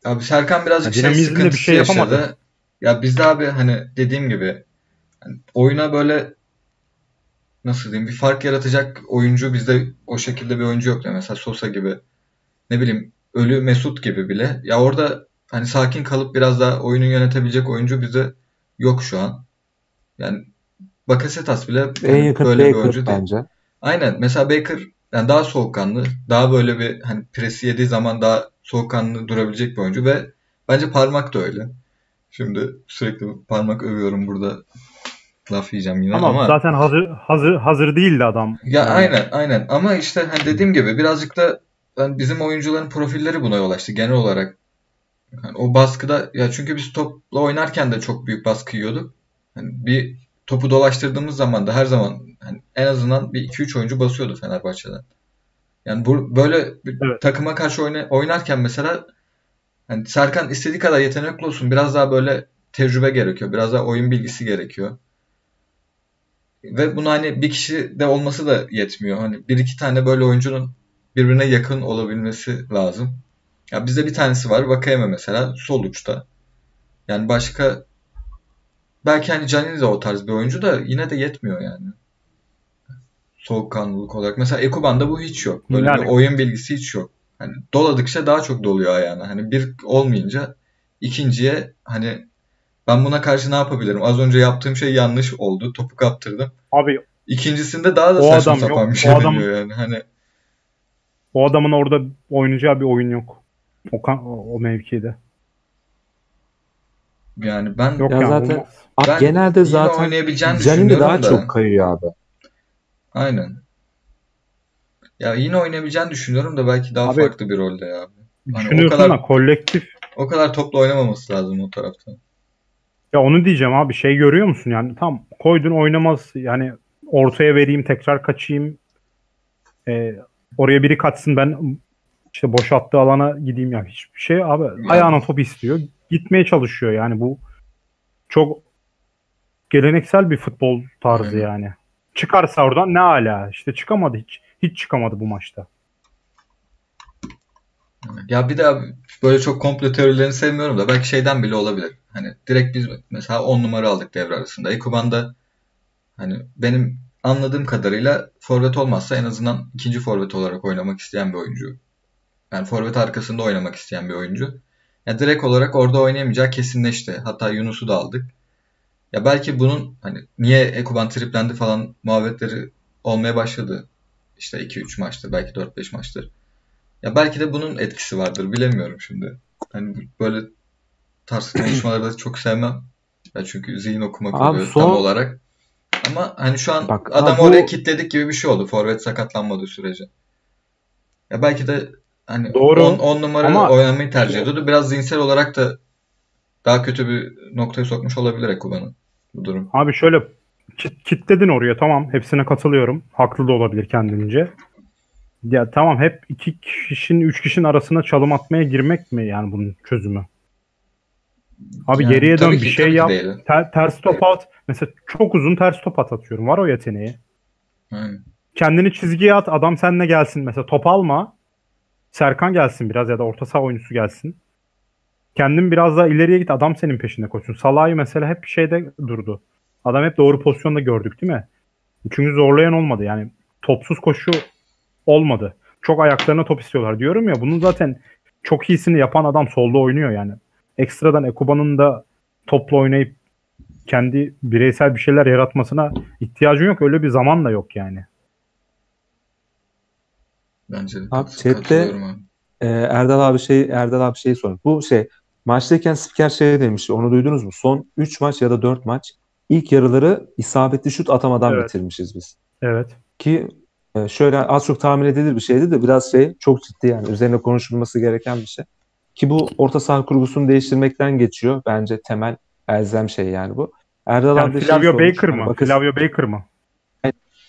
Abi Serkan birazcık ya, şey sıkıntısı bir şey yaşadı. Ya bizde abi hani dediğim gibi yani oyuna böyle nasıl diyeyim bir fark yaratacak oyuncu bizde o şekilde bir oyuncu yok. Yani mesela Sosa gibi ne bileyim ölü Mesut gibi bile. Ya orada hani sakin kalıp biraz daha oyunu yönetebilecek oyuncu bizde yok şu an. Yani Bakasetas bile En hani yakın böyle bir Baker oyuncu değil. bence. Aynen. Mesela Baker yani daha soğukkanlı, daha böyle bir hani presi yediği zaman daha soğukkanlı durabilecek bir oyuncu ve bence Parmak da öyle. Şimdi sürekli parmak övüyorum burada laf yiyeceğim yine Ama, ama zaten hazır hazır hazır değildi adam. ya Yani aynen aynen ama işte hani dediğim gibi birazcık da yani bizim oyuncuların profilleri buna yol açtı genel olarak. Yani o baskıda ya çünkü biz topla oynarken de çok büyük baskı yiyorduk. Hani bir topu dolaştırdığımız zaman da her zaman hani en azından bir 2-3 oyuncu basıyordu Fenerbahçe'den. Yani bu böyle bir Evet. takıma karşı oyna- oynarken mesela hani Serkan istediği kadar yetenekli olsun biraz daha böyle tecrübe gerekiyor. Biraz daha oyun bilgisi gerekiyor. Ve bunu hani bir kişi de olması da yetmiyor. Hani bir iki tane böyle oyuncunun birbirine yakın olabilmesi lazım. Ya bizde bir tanesi var. Vakayeme mesela sol uçta. Yani başka belki hani Canini de o tarz bir oyuncu da yine de yetmiyor yani. Soğukkanlılık olarak. Mesela Ekuban'da bu hiç yok. Böyle Yani- bir oyun bilgisi hiç yok. Hani doladıkça daha çok doluyor ayağına. Hani bir olmayınca ikinciye hani ben buna karşı ne yapabilirim? Az önce yaptığım şey yanlış oldu. Topu kaptırdım. Abi İkincisinde daha da O saçma adam yok. sapan bir O şey adam- deniyor yani. Hani o adamın orada oynayacağı bir oyun yok. O, kan- o, o mevkide. yani ben Yok Ya yani zaten- Ben genelde zaten oynayabileceğini Canini düşünüyorum daha da. çok kayıyor abi. Aynen. Ya yine oynayabileceğini düşünüyorum da belki daha Abi- farklı bir rolde ya. Hani o kadar da kolektif o kadar topla oynamaması lazım o tarafta. Ya onu diyeceğim abi şey görüyor musun? Yani tam koydun oynamaz. Yani ortaya vereyim tekrar kaçayım. Ee, oraya biri kaçsın ben işte boşalttığı alana gideyim. Ya hiçbir şey abi Yani- ayağına top istiyor. Gitmeye çalışıyor yani bu. Çok geleneksel bir futbol tarzı Aynen. yani. Çıkarsa oradan ne ala işte çıkamadı hiç hiç çıkamadı bu maçta Ya bir abi böyle çok komplo teorilerini sevmiyorum da belki şeyden bile olabilir. Hani direkt biz mesela 10 numara aldık devre arasında. Ekuban da hani benim anladığım kadarıyla forvet olmazsa en azından ikinci forvet olarak oynamak isteyen bir oyuncu. Yani forvet arkasında oynamak isteyen bir oyuncu. Ya direkt olarak orada oynayamayacağı kesinleşti. Hatta Yunus'u da aldık. Ya belki bunun hani niye Ekuban triplendi falan muhabbetleri olmaya başladı. İşte 2-3 maçtır, belki 4-5 maçtır. Ya belki de bunun etkisi vardır. Bilemiyorum şimdi. Hani böyle tarz konuşmaları da çok sevmem. Ya çünkü zihin okumak Abi oluyor son- tam olarak. Ama hani şu an Bak, adam abi bu- oraya kilitledik gibi bir şey oldu. Forvet sakatlanmadığı sürece. Ya belki de hani Doğru. 10 numara Ama- oynamayı tercih ediyordu. Biraz zihinsel olarak da daha kötü bir noktaya sokmuş olabilir Ekuban'ı bu durum. Abi şöyle kit, kitledin oraya tamam hepsine katılıyorum. Haklı da olabilir kendince. Ya tamam hep iki kişinin üç kişinin arasına çalım atmaya girmek mi yani bunun çözümü? Abi Yani geriye dön tabii bir ki- şey ki yap. Ter- ters top at. Mesela çok uzun ters top at atıyorum. Var o yeteneği. Aynen. Kendini çizgiye at. Adam seninle gelsin. Mesela top alma. Serkan gelsin biraz ya da orta saha oyuncusu gelsin. Kendin biraz daha ileriye git. Adam senin peşinde koşsun. Salah'ı mesela hep şeyde durdu. Adam hep doğru pozisyonda gördük değil mi? Çünkü zorlayan olmadı. Yani topsuz koşu olmadı. Çok ayaklarına top istiyorlar diyorum ya. Bunun zaten çok iyisini yapan adam solda oynuyor yani. Ekstradan Ekuban'ın da topla oynayıp kendi bireysel bir şeyler yaratmasına ihtiyacın yok. Öyle bir zaman da yok yani. Bence de Abi chatte-. Ee, Erdal abi şey Erdal abi şey sormuş. Bu şey maçtayken spiker şey demiş. Onu duydunuz mu? Son 3 maç ya da 4 maç ilk yarıları isabetli şut atamadan Evet. bitirmişiz biz. Evet. Ki e, şöyle az çok tahmin edilir bir şeydi de biraz şey çok ciddi yani üzerine konuşulması gereken bir şey. Ki bu orta saha kurgusunu değiştirmekten geçiyor. Bence temel elzem şey yani bu. Erdal Yani abi şey Flavio Baker mı? Bakas- Flavio Baker mı?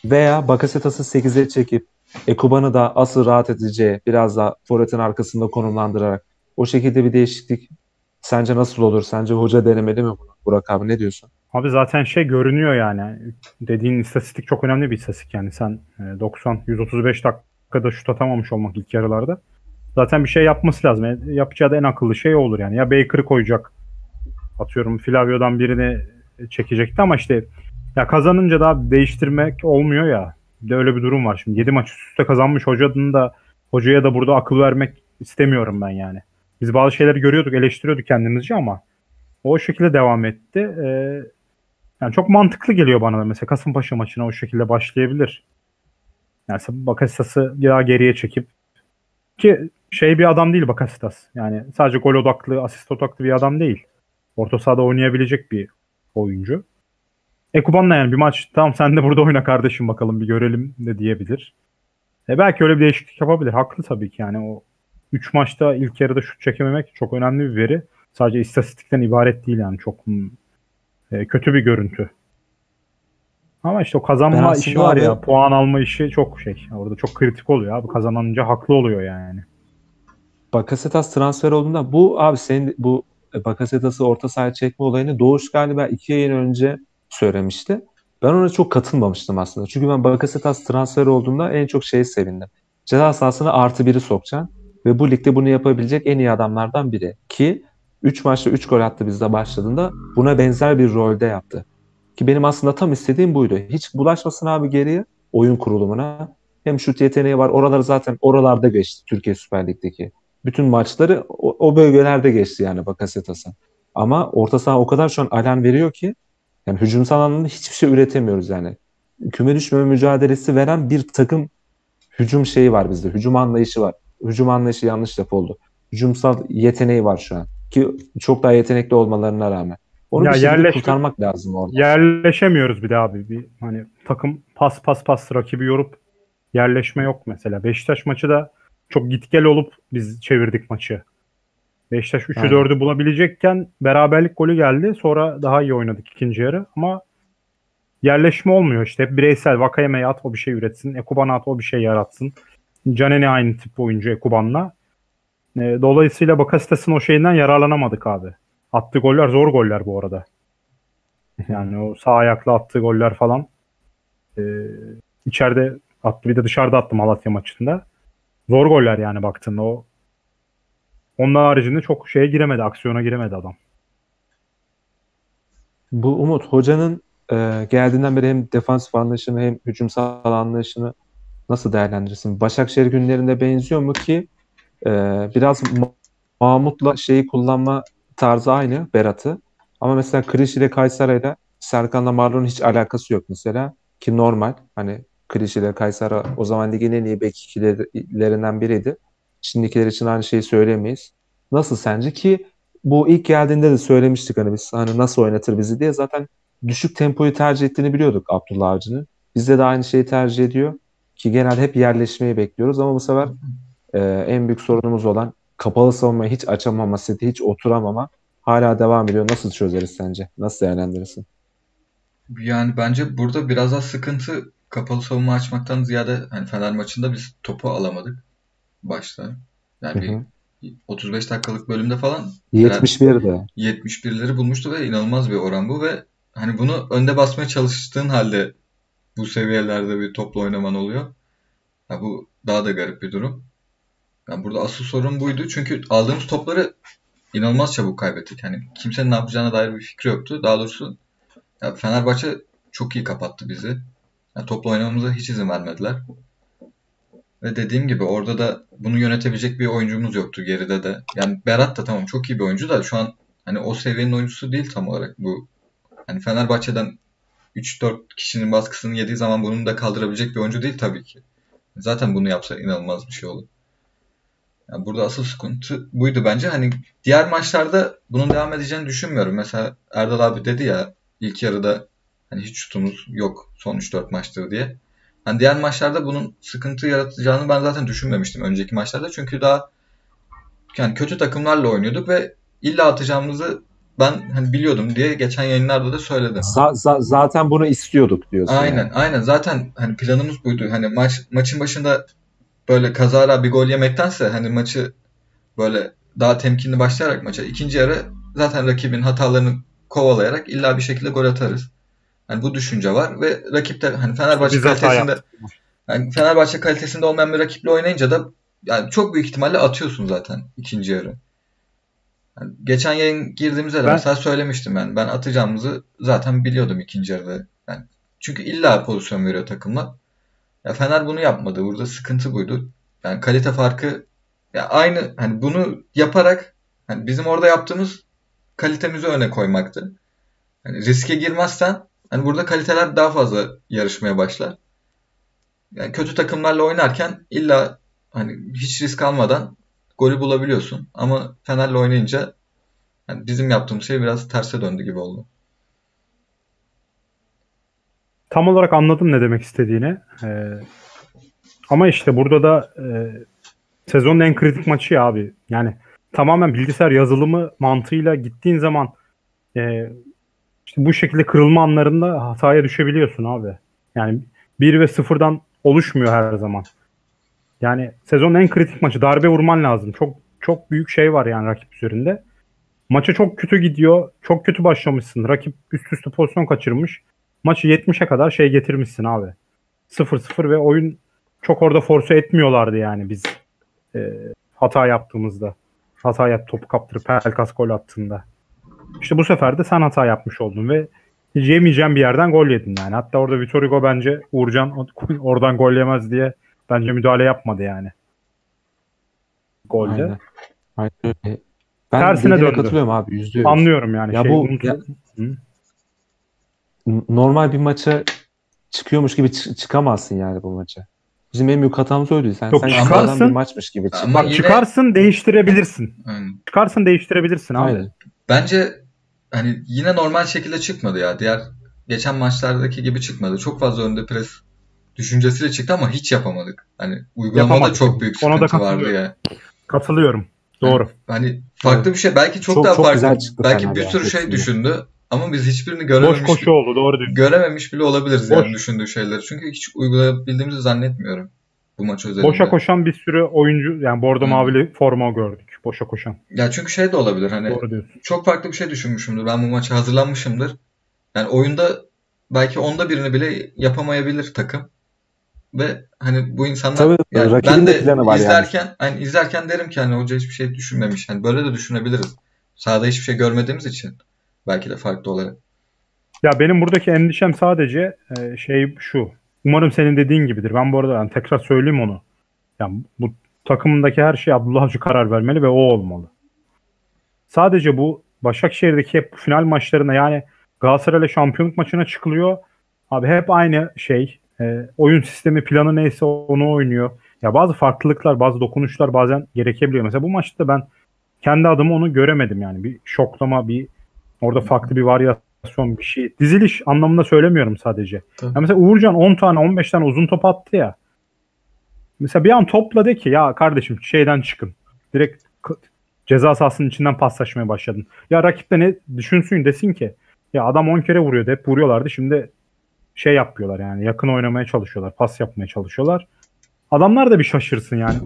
veya Bakasetas'ı 8'e çekip Ekuban'ı da asıl rahat edeceği biraz daha forvetin arkasında konumlandırarak o şekilde bir değişiklik sence nasıl olur? Sence hoca denemeli mi bunu? Burak abi ne diyorsun? Abi zaten şey görünüyor yani. Dediğin istatistik çok önemli bir istatistik yani. Sen e, 90 135 dakikada şut atamamış olmak ilk yarılarda. Zaten bir şey yapması lazım. E, Yapacağı da en akıllı şey olur yani. Ya Baker'ı koyacak. Atıyorum Flavio'dan birini çekecekti ama işte ya kazanınca da değiştirmek olmuyor ya. Bir de öyle bir durum var şimdi. 7 maç üst üste kazanmış hocanın da hocaya da burada akıl vermek istemiyorum ben yani. Biz bazı şeyleri görüyorduk, eleştiriyorduk kendimizce ama o şekilde devam etti. Ee, Yani çok mantıklı geliyor bana da. Mesela Kasımpaşa maçına o şekilde başlayabilir. Yani Bakasetas'ı daha geriye çekip ki şey bir adam değil Bakasitas. Yani sadece gol odaklı, asist odaklı bir adam değil. Orta sahada oynayabilecek bir oyuncu. Ekuban'la yani bir maç tamam sen de burada oyna kardeşim bakalım bir görelim de diyebilir. E belki öyle bir değişiklik yapabilir. Haklı tabii ki yani o 3 maçta ilk yarıda şut çekememek çok önemli bir veri. Sadece istatistikten ibaret değil yani çok e, kötü bir görüntü. Ama işte o kazanma işi var abi... ya, puan alma işi çok şey. Orada çok kritik oluyor abi. Kazanınca haklı oluyor yani. Bakasetas transfer olduğunda bu abi senin bu Bakasetas'ı orta sahaya çekme olayını Doğuş galiba iki yayın önce söylemişti. Ben ona çok katılmamıştım aslında. Çünkü ben Bakasetas transfer olduğunda en çok şeyi sevindim. Ceza sahasına artı biri sokacaksın. Ve bu ligde bunu yapabilecek en iyi adamlardan biri. Ki 3 maçta 3 gol attı bizde başladığında buna benzer bir rolde yaptı. Ki benim aslında tam istediğim buydu. Hiç bulaşmasın abi geriye oyun kurulumuna. Hem şut yeteneği var. Oraları zaten oralarda geçti Türkiye Süper Lig'deki. Bütün maçları o, o bölgelerde geçti yani Bakasetas'ın. Ama orta saha o kadar şu an alan veriyor ki yani hücumsal anlamda hiçbir şey üretemiyoruz yani. Küme düşmeme mücadelesi veren bir takım hücum şeyi var bizde. Hücum anlayışı var. Hücum anlayışı yanlış oldu. Hücumsal yeteneği var şu an. Ki çok daha yetenekli olmalarına rağmen. Onu ya bir yerleşme, kurtarmak lazım orada. Yerleşemiyoruz bir de abi. Bir, hani takım pas pas pas rakibi yorup yerleşme yok mesela. Beşiktaş maçı da çok git gel olup biz çevirdik maçı. Beşiktaş 3'ü 4'ü bulabilecekken beraberlik golü geldi. Sonra daha iyi oynadık ikinci yarı ama yerleşme olmuyor işte. Hep bireysel Vakayeme'ye at o bir şey üretsin. Ekuban'a at o bir şey yaratsın. Caneni aynı tip oyuncu Ekuban'la. E, dolayısıyla Bakasitas'ın o şeyinden yararlanamadık abi. Attığı goller zor goller bu arada. Yani o sağ ayakla attığı goller falan. E, içeride attı bir de dışarıda attı Malatya maçında. Zor goller yani baktığında o. Onun haricinde çok şeye giremedi, aksiyona giremedi adam. Bu Umut hocanın e, geldiğinden beri hem defansif anlayışını hem hücumsal anlayışını nasıl değerlendirirsin? Başakşehir günlerinde benziyor mu ki e, biraz Mahmut'la şeyi kullanma tarzı aynı Berat'ı. Ama mesela Kriş ile Kayseri'yle Serkan'la Marlon'un hiç alakası yok mesela. Ki normal. Hani Kriş ile Kayseri o zaman ligin en iyi bek biriydi. Şimdikiler için aynı şeyi söylemeyiz. Nasıl sence ki bu ilk geldiğinde de söylemiştik hani biz hani nasıl oynatır bizi diye zaten düşük tempoyu tercih ettiğini biliyorduk Abdullah Avcı'nın. Bizde de aynı şeyi tercih ediyor ki genelde hep yerleşmeyi bekliyoruz ama bu sefer e, en büyük sorunumuz olan kapalı savunmayı hiç açamama, seti hiç oturamama hala devam ediyor. Nasıl çözeriz sence? Nasıl değerlendirirsin? Yani bence burada biraz daha sıkıntı kapalı savunma açmaktan ziyade hani Fener maçında biz topu alamadık başta. Yani hı hı. bir 35 dakikalık bölümde falan 71'de. 71'leri bulmuştu ve inanılmaz bir oran bu ve hani bunu önde basmaya çalıştığın halde bu seviyelerde bir topla oynaman oluyor. Ya bu daha da garip bir durum. Yani burada asıl sorun buydu. Çünkü aldığımız topları inanılmaz çabuk kaybettik. Yani kimsenin ne yapacağına dair bir fikri yoktu. Daha doğrusu ya Fenerbahçe çok iyi kapattı bizi. Yani topla oynamamıza hiç izin vermediler. Ve dediğim gibi orada da bunu yönetebilecek bir oyuncumuz yoktu geride de. Yani Berat da tamam çok iyi bir oyuncu da şu an hani o seviyenin oyuncusu değil tam olarak bu. Hani Fenerbahçe'den 3-4 kişinin baskısını yediği zaman bunu da kaldırabilecek bir oyuncu değil tabii ki. Zaten bunu yapsa inanılmaz bir şey olur. Yani burada asıl sıkıntı buydu bence. Hani diğer maçlarda bunun devam edeceğini düşünmüyorum. Mesela Erdal abi dedi ya ilk yarıda hani hiç şutumuz yok son 3-4 maçtır diye. Hani diğer maçlarda bunun sıkıntı yaratacağını ben zaten düşünmemiştim önceki maçlarda. Çünkü daha yani kötü takımlarla oynuyorduk ve illa atacağımızı ben hani biliyordum diye geçen yayınlarda da söyledim. Z- z- zaten bunu istiyorduk diyorsun. Aynen yani. aynen zaten hani planımız buydu. Hani maç maçın başında böyle kazara bir gol yemektense hani maçı böyle daha temkinli başlayarak maça ikinci yarı zaten rakibin hatalarını kovalayarak illa bir şekilde gol atarız. Hani bu düşünce var ve rakipte hani Fenerbahçe Biz kalitesinde yani Fenerbahçe kalitesinde olmayan bir rakiple oynayınca da yani çok büyük ihtimalle atıyorsun zaten ikinci yarı. Yani geçen yayın girdiğimizde de ben... mesela söylemiştim ben. Ben atacağımızı zaten biliyordum ikinci yarıda. Yani çünkü illa pozisyon veriyor takımlar. Ya Fener bunu yapmadı. Burada sıkıntı buydu. Yani kalite farkı ya aynı hani bunu yaparak hani bizim orada yaptığımız kalitemizi öne koymaktı. Hani riske girmezsen Hani burada kaliteler daha fazla yarışmaya başlar. Yani kötü takımlarla oynarken illa hani hiç risk almadan golü bulabiliyorsun. Ama Fener'le oynayınca yani bizim yaptığımız şey biraz terse döndü gibi oldu. Tam olarak anladım ne demek istediğini. Ee, ama işte burada da e, sezonun en kritik maçı ya abi. Yani tamamen bilgisayar yazılımı mantığıyla gittiğin zaman e, işte bu şekilde kırılma anlarında hataya düşebiliyorsun abi. Yani 1 ve 0'dan oluşmuyor her zaman. Yani sezonun en kritik maçı darbe vurman lazım. Çok çok büyük şey var yani rakip üzerinde. Maça çok kötü gidiyor. Çok kötü başlamışsın. Rakip üst üste pozisyon kaçırmış. Maçı 70'e kadar şey getirmişsin abi. 0-0 ve oyun çok orada force etmiyorlardı yani biz e, hata yaptığımızda. Hata yap topu kaptırıp Pelkas gol attığında. İşte bu sefer de sen hata yapmış oldun ve hiç yemeyeceğin bir yerden gol yedin yani. Hatta orada Vitor Hugo bence Uğurcan oradan gol yemez diye bence müdahale yapmadı yani. Golde. Aynen. Aynen öyle. Ben Tersine döndü. katılıyorum abi yüzde yüz. Anlıyorum yani. Ya şey, bu- ya- Hı. Normal bir maça çıkıyormuş gibi çı- çıkamazsın yani bu maça. Bizim en büyük hatamız oydu. Sen, Yok, sen çıkarsın. bir maçmış gibi çık. Bak yine- çıkarsın değiştirebilirsin. Yani Çıkarsın değiştirebilirsin abi. Aynen. bence hani yine normal şekilde çıkmadı ya. Diğer geçen maçlardaki gibi çıkmadı. Çok fazla önde pres düşüncesiyle çıktı ama hiç yapamadık. Hani uygulamada Yapamadık. çok büyük Ona da sıkıntı vardı katılıyorum. ya. Katılıyorum. Doğru. Hani farklı bir şey belki çok, Çok- daha çok farklı. güzel çıktı belki bir ya, sürü şey kesinlikle. düşündü ama biz hiçbirini Boş görememiş koşu oldu. Doğru diyorsun. görememiş bile olabiliriz Boş. yani düşündüğü şeyleri. Çünkü hiç uygulayabildiğimizi zannetmiyorum bu maç özelinde. Boşa koşan bir sürü oyuncu yani bordo Hı. mavili forma gördük. Boşa koşan. Ya çünkü şey de olabilir hani Doğru diyorsun. çok farklı bir şey düşünmüşümdür. Ben bu maça hazırlanmışımdır. Yani oyunda belki onda birini bile yapamayabilir takım. Ve hani bu insanlar Tabii, yani ben de de planı var yani. izlerken hani izlerken derim ki hani hoca hiçbir şey düşünmemiş. Hani böyle de düşünebiliriz. Sahada hiçbir şey görmediğimiz için belki de farklı olarak. Ya benim buradaki endişem sadece e, şey şu. Umarım senin dediğin gibidir. Ben bu arada yani tekrar söyleyeyim onu. Yani bu takımındaki her şey Abdullah Avcı karar vermeli ve o olmalı. Sadece bu Başakşehir'deki hep final maçlarına yani Galatasaray'la şampiyonluk maçına çıkılıyor. Abi hep aynı şey. E, oyun sistemi planı neyse onu oynuyor. Ya bazı farklılıklar, bazı dokunuşlar bazen gerekebiliyor. Mesela bu maçta ben kendi adıma onu göremedim yani. Bir şoklama, bir orada farklı bir varyasyon bir şey. Diziliş anlamında söylemiyorum sadece. Tabii. Ya mesela Uğurcan 10 tane 15 tane uzun top attı ya. Mesela bir an topla de ki ya kardeşim şeyden çıkın. Direkt ceza sahasının içinden paslaşmaya başladın. Ya rakip de ne düşünsün desin ki ya adam 10 kere vuruyordu hep vuruyorlardı şimdi şey yapıyorlar yani yakın oynamaya çalışıyorlar pas yapmaya çalışıyorlar. Adamlar da bir şaşırsın yani.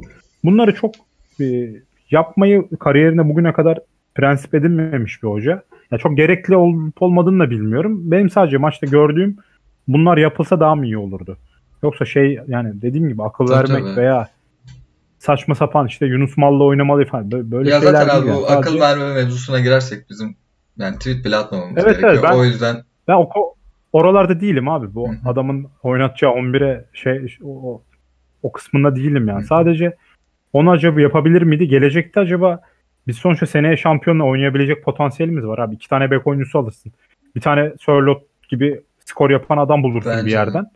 Bunları çok e, yapmayı kariyerinde bugüne kadar prensip edinmemiş bir hoca. Ya çok gerekli olup olmadığını da bilmiyorum. Benim sadece maçta gördüğüm bunlar yapılsa daha mı iyi olurdu? Yoksa şey yani dediğim gibi akıl Tabii, vermek tabii. veya saçma sapan işte Yunus Mal'la oynamalı falan böyle, ya şeyler zaten abi bu yani. akıl Sadece- verme mevzusuna girersek bizim yani tweet bile atmamamız Evet, gerekiyor. evet, ben- O yüzden Ben o oralarda değilim abi. Bu Hı hı. adamın oynatacağı 11'e şey o, o, kısmında değilim yani. Hı hı. Sadece onu acaba yapabilir miydi? Gelecekte acaba biz sonuçta seneye şampiyonla oynayabilecek potansiyelimiz var abi. İki tane bek oyuncusu alırsın. Bir tane Sörlot gibi skor yapan adam bulursun Bence bir de. yerden.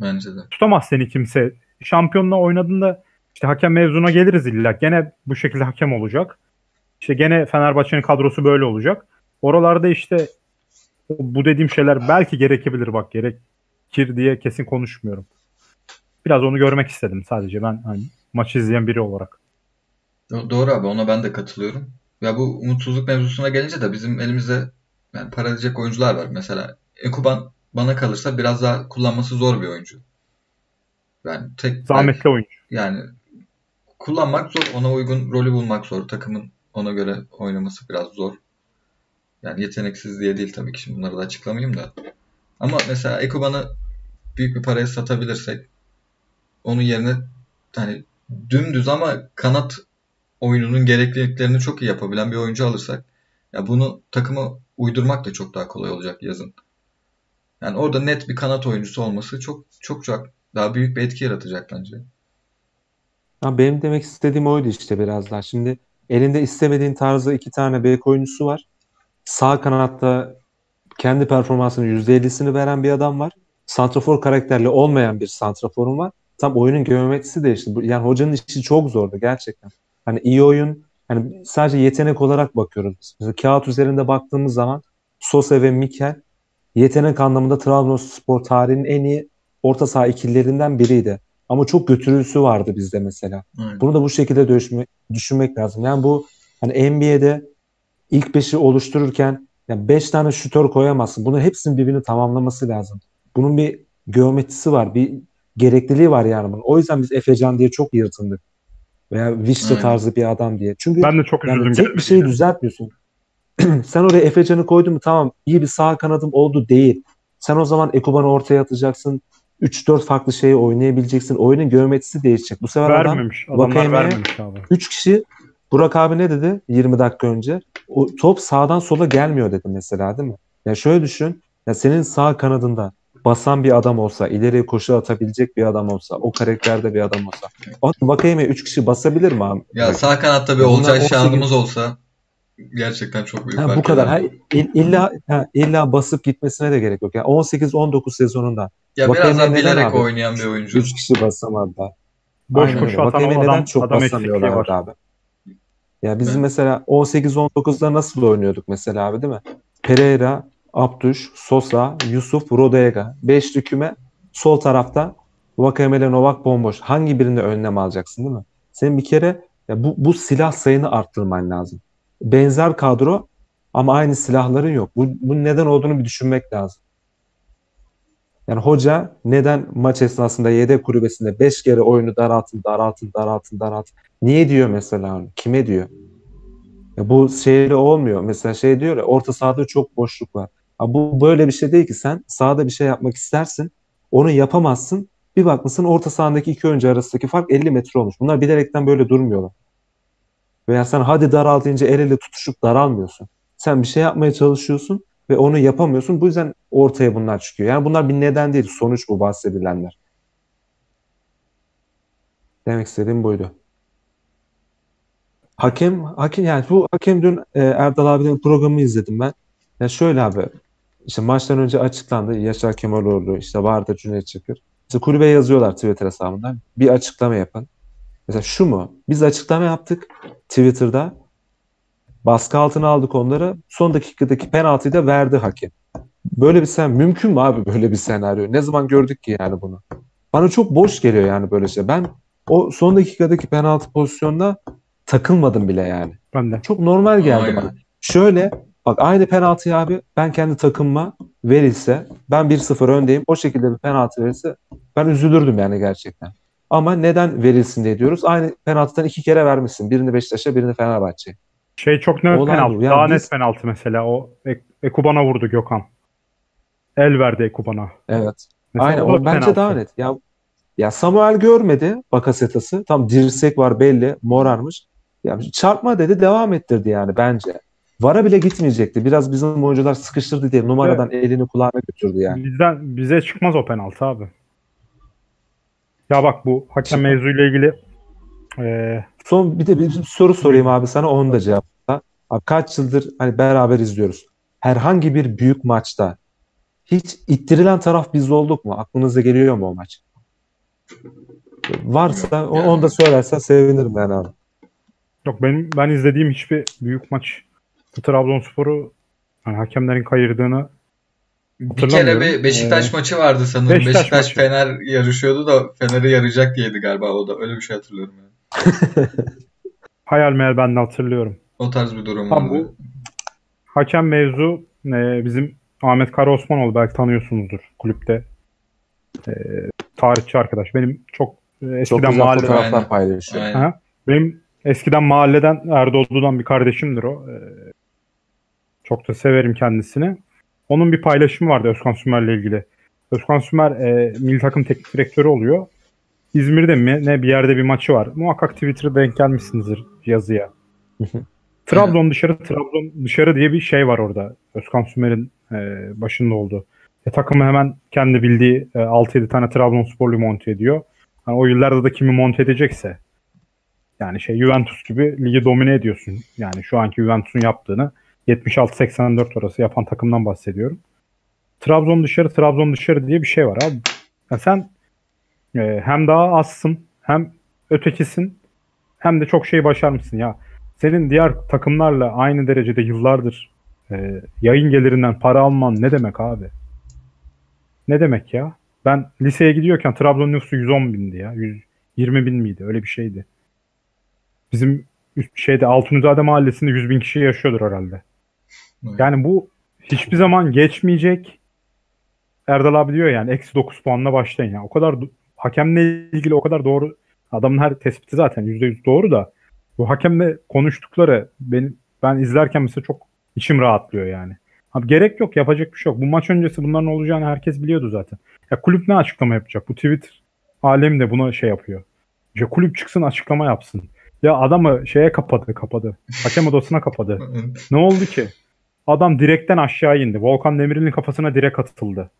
bence de. Tutamaz seni kimse. Şampiyonla oynadığında işte hakem mevzuna geliriz illa. Gene bu şekilde hakem olacak. İşte gene Fenerbahçe'nin kadrosu böyle olacak. Oralarda işte bu dediğim şeyler belki gerekebilir bak gerekir diye kesin konuşmuyorum. Biraz onu görmek istedim sadece ben hani maçı izleyen biri olarak. Do- Doğru abi ona ben de katılıyorum. Ya bu umutsuzluk mevzusuna gelince de bizim elimizde yani para edecek oyuncular var. Mesela Ekuban bana kalırsa biraz daha kullanması zor bir oyuncu. Yani tek Zahmetli oyuncu. yani kullanmak zor, ona uygun rolü bulmak zor. Takımın ona göre oynaması biraz zor. Yani yeteneksiz diye değil tabii ki şimdi bunları da açıklamayayım da. Ama mesela Ekuban'ı büyük bir paraya satabilirsek onun yerine hani dümdüz ama kanat oyununun gerekliliklerini çok iyi yapabilen bir oyuncu alırsak ya bunu takıma uydurmak da çok daha kolay olacak yazın. Yani orada net bir kanat oyuncusu olması çok çok çok daha büyük bir etki yaratacak bence. Ha, benim demek istediğim oydu işte biraz daha. Şimdi elinde istemediğin tarzda iki tane bek oyuncusu var. Sağ kanatta kendi performansının %50'sini veren bir adam var. Santrafor karakterli olmayan bir santraforun var. Tam oyunun geometrisi değişti. Yani hocanın işi çok zordu gerçekten. Hani iyi oyun, hani sadece yetenek olarak bakıyoruz. Mesela kağıt üzerinde baktığımız zaman Sosa ve Mikel yetenek anlamında Trabzonspor tarihinin en iyi orta saha ikililerinden biriydi. Ama çok götürüsü vardı bizde mesela. Aynen. Bunu da bu şekilde düşünmek, düşünmek lazım. Yani bu hani NBA'de ilk beşi oluştururken yani beş tane şutör koyamazsın. Bunun hepsinin birbirini tamamlaması lazım. Bunun bir geometrisi var, bir gerekliliği var yani bunun. O yüzden biz Efecan diye çok yırtındık. Veya Vişça tarzı bir adam diye. Çünkü ben de çok yani tek bir şeyi yani. düzeltmiyorsun. Sen oraya Efecan'ı koydun mu tamam iyi bir sağ kanadım oldu değil. Sen o zaman Ekuban'ı ortaya atacaksın. 3-4 farklı şeyi oynayabileceksin. Oyunun geometrisi değişecek. Bu sefer vermemiş. adam Adamlar vermemiş abi. 3 kişi Burak abi ne dedi 20 dakika önce? O top sağdan sola gelmiyor dedi mesela değil mi? Ya şöyle düşün. Ya senin sağ kanadında basan bir adam olsa, ileriye koşu atabilecek bir adam olsa, o karakterde bir adam olsa. Vakayeme 3 kişi basabilir mi abi? Ya sağ kanatta bir Olcay Şanlımız olsa gerçekten çok büyük ha, Bu kadar. Ha, illa, ha, illa basıp gitmesine de gerek yok. Yani 18-19 sezonunda. Ya biraz daha bilerek abi? oynayan bir oyuncu. 3 kişi basamadı da. Boş koşu atan neden adam, çok adam basamıyorlardı abi? Ya biz evet. mesela 18-19'da nasıl oynuyorduk mesela abi değil mi? Pereira, Abduş, Sosa, Yusuf, Rodega. Beşli küme sol tarafta Vakayeme Novak bomboş. Hangi birinde önlem alacaksın değil mi? Senin bir kere ya bu, bu silah sayını arttırman lazım. Benzer kadro ama aynı silahların yok. Bu, bu neden olduğunu bir düşünmek lazım. Yani hoca neden maç esnasında yedek kulübesinde 5 kere oyunu daraltın, daraltın, daraltın, daraltın. Niye diyor mesela onu? Kime diyor? Ya bu şeyle olmuyor. Mesela şey diyor ya orta sahada çok boşluk var. Ya bu böyle bir şey değil ki sen sahada bir şey yapmak istersin. Onu yapamazsın. Bir bakmışsın orta sahadaki iki oyuncu arasındaki fark 50 metre olmuş. Bunlar bilerekten böyle durmuyorlar. Veya sen hadi daral deyince el ele tutuşup daralmıyorsun. Sen bir şey yapmaya çalışıyorsun ve onu yapamıyorsun. Bu yüzden ortaya bunlar çıkıyor. Yani bunlar bir neden değil. Sonuç bu bahsedilenler. Demek istediğim buydu. Hakem, hakem yani bu hakem dün e, Erdal abinin programı izledim ben. Ya şöyle abi işte maçtan önce açıklandı. Yaşar Kemaloğlu işte vardı Cüneyt Çakır. İşte kulübe yazıyorlar Twitter hesabından. Bir açıklama yapın. Mesela şu mu? Biz açıklama yaptık Twitter'da. Baskı altına aldık onları. Son dakikadaki penaltıyı da verdi hakem. Böyle bir sen mümkün mü abi böyle bir senaryo? Ne zaman gördük ki yani bunu? Bana çok boş geliyor yani böyle şey. Ben o son dakikadaki penaltı pozisyonda takılmadım bile yani. Ben de. Çok normal geldi Aynen. bana. Şöyle bak aynı penaltıyı abi ben kendi takımıma verilse ben 1-0 öndeyim o şekilde bir penaltı verirse ben üzülürdüm yani gerçekten. Ama neden verilsin diye diyoruz. Aynı penaltıdan iki kere vermişsin. Birini Beşiktaş'a birini Fenerbahçe'ye. Şey çok net Olay penaltı. Yani Daha biz... net penaltı mesela. O Ekuban'a vurdu Gökhan. El verdi Ekuban'a. Evet. Mesela Aynen o, o bence penaltı. daha net. Ya ya Samuel görmedi Bakasetas'ı. Tam dirsek var belli. Morarmış. Ya çarpma dedi devam ettirdi yani bence. Vara bile gitmeyecekti. Biraz bizim oyuncular sıkıştırdı diye numaradan evet. elini kulağına götürdü yani. Bizden bize çıkmaz o penaltı abi. Ya bak bu hakem mevzuyla ilgili ee... son bir de bir soru sorayım abi sana onu da cevapla. Abi kaç yıldır hani beraber izliyoruz. Herhangi bir büyük maçta hiç ittirilen taraf biz olduk mu? Aklınıza geliyor mu o maç? Varsa yani. onu da söylersen sevinirim yani abi. Yok benim ben izlediğim hiçbir büyük maç Trabzonspor'u yani hakemlerin kayırdığını bir kere bir Beşiktaş ee, maçı vardı sanırım. Beşiktaş, Beşiktaş Fener yarışıyordu da Fener'i yarayacak diyedi galiba o da. Öyle bir şey hatırlıyorum yani. Hayal meyal ben de hatırlıyorum. O tarz bir durum vardı. Bu hakem mevzu e, bizim Ahmet Karaosmanoğlu belki tanıyorsunuzdur kulüpte. E, tarihçi arkadaş. Benim çok e, eskiden çok mahalleden fotoğraflar paylaşıyor. Benim eskiden mahalleden Erdoğdu'dan bir kardeşimdir o. E, çok da severim kendisini. Onun bir paylaşımı vardı Özkan Sümer'le ilgili. Özkan Sümer e, milli takım teknik direktörü oluyor. İzmir'de mi ne bir yerde bir maçı var. Muhakkak Twitter'da denk gelmişsinizdir yazıya. Trabzon dışarı Trabzon dışarı diye bir şey var orada. Özkan Sümer'in e, başında oldu. E, takımı hemen kendi bildiği e, 6-7 tane Trabzonsporlu monte ediyor. Yani o yıllarda da kimi monte edecekse yani şey Juventus gibi ligi domine ediyorsun. Yani şu anki Juventus'un yaptığını 76-84 orası yapan takımdan bahsediyorum. Trabzon dışarı Trabzon dışarı diye bir şey var abi. Ya sen e, hem daha azsın hem ötekisin hem de çok şey başarmışsın ya. Senin diğer takımlarla aynı derecede yıllardır e, yayın gelirinden para alman ne demek abi? Ne demek ya? Ben liseye gidiyorken Trabzon nüfusu 110 bindi ya. 120 bin miydi? Öyle bir şeydi. Bizim şeyde Altunizade mahallesinde 100 bin kişi yaşıyordur herhalde. Evet. Yani bu hiçbir zaman geçmeyecek. Erdal abi diyor yani eksi 9 puanla başlayın ya. O kadar hakemle ilgili o kadar doğru. Adamın her tespiti zaten %100 doğru da bu hakemle konuştukları benim ben izlerken mesela çok içim rahatlıyor yani. Abi gerek yok yapacak bir şey yok. Bu maç öncesi bunların olacağını herkes biliyordu zaten. Ya kulüp ne açıklama yapacak? Bu Twitter alemi de buna şey yapıyor. İşte kulüp çıksın açıklama yapsın. Ya adamı şeye kapadı kapadı. Hakem odasına kapadı. Ne oldu ki? Adam direkten aşağı indi. Volkan Demirel'in kafasına direkt atıldı.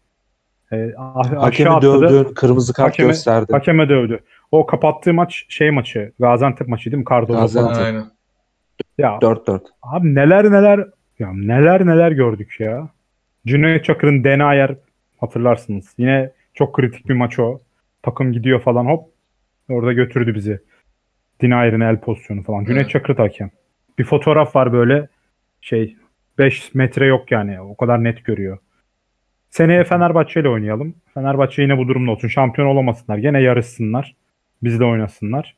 Ee, a- aşağı Hakemi atladı. dövdü, kırmızı kart Hakeme- gösterdi. Hakeme dövdü. O kapattığı maç şey maçı. Gaziantep maçı değil mi? Cardozo Gaziantep. Aynen. Ya 4-4. abi neler neler ya neler neler gördük ya. Cüneyt Çakır'ın Denayer hatırlarsınız. Yine çok kritik bir maç o. Takım gidiyor falan hop. Orada götürdü bizi. Denayer'in el pozisyonu falan. Cüneyt Evet. Çakır da hakem. Bir fotoğraf var böyle şey 5 metre yok yani. O kadar net görüyor. Seneye Fenerbahçe ile oynayalım. Fenerbahçe yine bu durumda olsun. Şampiyon olamasınlar. Gene yarışsınlar. Bizle oynasınlar.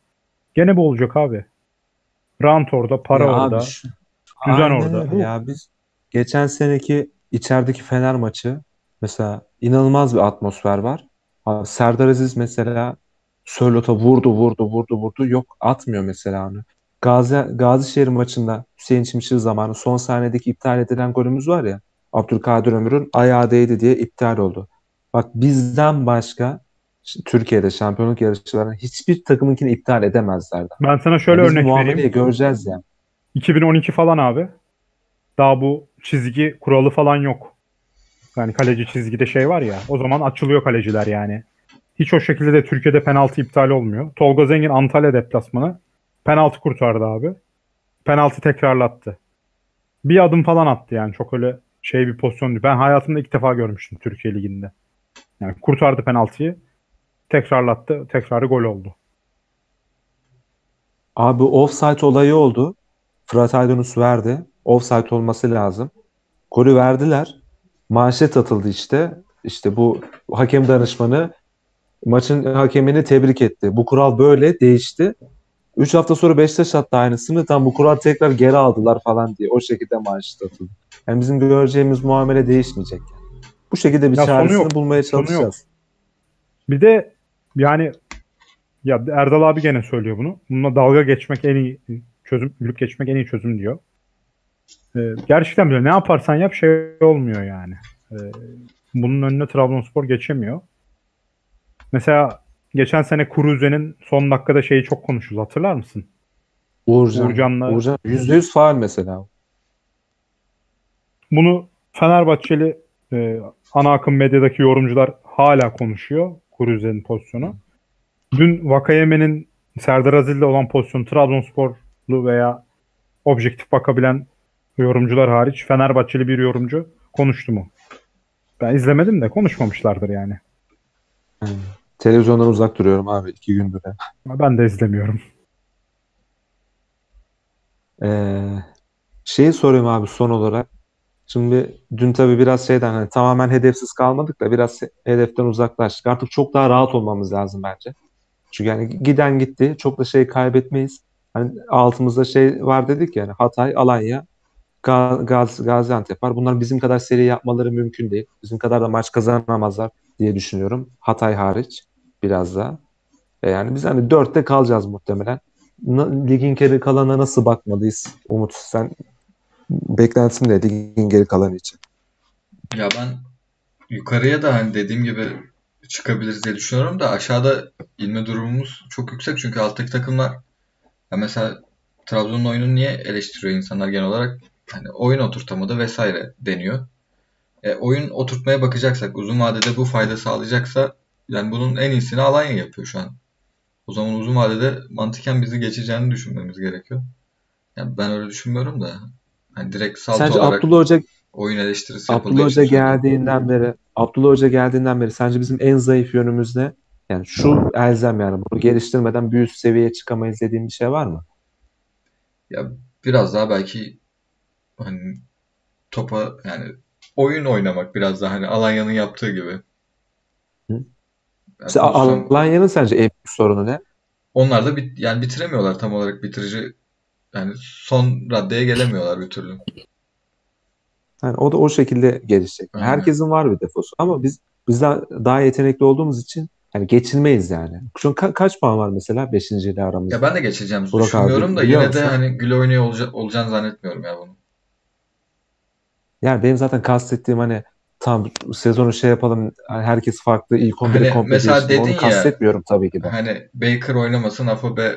Gene bu olacak abi. Rant orada, para Ya orada. abi şu- düzen Aynen orada. Ya biz geçen seneki içerideki Fener maçı mesela inanılmaz bir atmosfer var. Abi Serdar Aziz mesela Sörlot'a vurdu vurdu vurdu vurdu. Yok atmıyor mesela onu. Gazi, Gazişehir maçında Hüseyin Çimşir zamanı son saniyedeki iptal edilen golümüz var ya. Abdülkadir Ömür'ün ayağı değdi diye iptal oldu. Bak bizden başka Türkiye'de şampiyonluk yarışlarını hiçbir takımınkini iptal edemezlerdi. Ben sana şöyle Biz bu örnek vereyim. göreceğiz yani. 2012 falan abi. Daha bu çizgi kuralı falan yok. Yani kaleci çizgide şey var ya. O zaman açılıyor kaleciler yani. Hiç o şekilde de Türkiye'de penaltı iptal olmuyor. Tolga Zengin Antalya deplasmanı penaltı kurtardı abi. Penaltı tekrarlattı. Bir adım falan attı yani. Çok öyle şey bir pozisyon değil. Ben hayatımda ilk defa görmüştüm Türkiye Ligi'nde. Yani kurtardı penaltıyı. Tekrarlattı. Tekrarı gol oldu. Abi offside olayı oldu. Fırat Aydınus verdi. Offside olması lazım. Golü verdiler. Manşet atıldı işte. İşte bu hakem danışmanı maçın hakemini tebrik etti. Bu kural böyle değişti. 3 hafta sonra Beşiktaş attı aynısını. Tam bu kural tekrar geri aldılar falan diye. O şekilde manşet atıldı. Yani bizim göreceğimiz muamele değişmeyecek. Bu şekilde bir Ya çaresini yok. bulmaya çalışacağız. Bir de yani ya Erdal abi gene söylüyor bunu. Bununla dalga geçmek en iyi çözüm, gülüp geçmek en iyi çözüm diyor. Ee, gerçekten böyle ne yaparsan yap şey olmuyor yani. Ee, bunun önüne Trabzonspor geçemiyor. Mesela geçen sene Kuruze'nin son dakikada şeyi çok konuşuldu. Hatırlar mısın? Uğurcan. Uğurcan'la- Uğurcan %100 faal mesela. Bunu Fenerbahçeli e, ana akım medyadaki yorumcular hala konuşuyor. Kuruze'nin pozisyonu. Dün Vakayeme'nin Serdar Aziz'le olan pozisyonu Trabzonsporlu veya objektif bakabilen yorumcular hariç Fenerbahçeli bir yorumcu konuştu mu? Ben izlemedim de konuşmamışlardır yani. Televizyondan uzak duruyorum abi iki gündür. ya. Ben de izlemiyorum. Ee, şeyi sorayım abi son olarak. Şimdi dün tabii biraz şeyden hani tamamen hedefsiz kalmadık da biraz hedeften uzaklaştık. Artık çok daha rahat olmamız lazım bence. Çünkü yani giden gitti. Çok da şey kaybetmeyiz. Hani altımızda şey var dedik yani Hatay, Alanya, Ga- Gaz, Gaziantep var. Bunlar bizim kadar seri yapmaları mümkün değil. Bizim kadar da maç kazanamazlar diye düşünüyorum. Hatay hariç biraz daha. E yani biz hani dörtte kalacağız muhtemelen. Ligin geri kalanına nasıl bakmalıyız? Umut sen beklentin ne ligin geri kalanı için? Ya ben yukarıya da hani dediğim gibi çıkabiliriz diye düşünüyorum da aşağıda inme durumumuz çok yüksek çünkü alttaki takımlar ya mesela Trabzon'un oyununu niye eleştiriyor insanlar genel olarak? Hani oyun oturtamadı vesaire deniyor. E, oyun oturtmaya bakacaksak, uzun vadede bu fayda sağlayacaksa yani bunun en iyisini Alanya yapıyor şu an. O zaman uzun vadede mantıken bizi geçeceğini düşünmemiz gerekiyor. Yani ben öyle düşünmüyorum da hani direkt salto Sence olarak Abdullah Hoca oyun eleştirisi Abdullah Hoca söylüyorum. geldiğinden beri Abdullah Hoca geldiğinden beri sence bizim en zayıf yönümüz ne? Yani şu elzem yani bunu geliştirmeden bir üst seviyeye çıkamayız dediğin bir şey var mı? Ya biraz daha belki hani topa yani oyun oynamak biraz daha hani Alanya'nın yaptığı gibi. Hı. Yani Alanya'nın sence en büyük sorunu ne? onlar da bit, yani bitiremiyorlar tam olarak bitirici yani son raddeye gelemiyorlar bir türlü. Yani o da o şekilde gelişecek. Aynen. herkesin var bir defosu ama biz bizden daha yetenekli olduğumuz için yani geçilmeyiz yani. Şu ka- kaç puan var mesela 5. ile aramızda? Ya ben de geçeceğimizi Burak abi, düşünmüyorum da biliyor yine de musun? hani güle oynaya olca, olacağını zannetmiyorum ya bunu. Yani benim zaten kastettiğim hani tam sezonu şey yapalım hani herkes farklı ilk 11'e Hani komple mesela değişsin. Onu dedin ya- kastetmiyorum tabii ki de. Hani Baker oynamasın, Afobe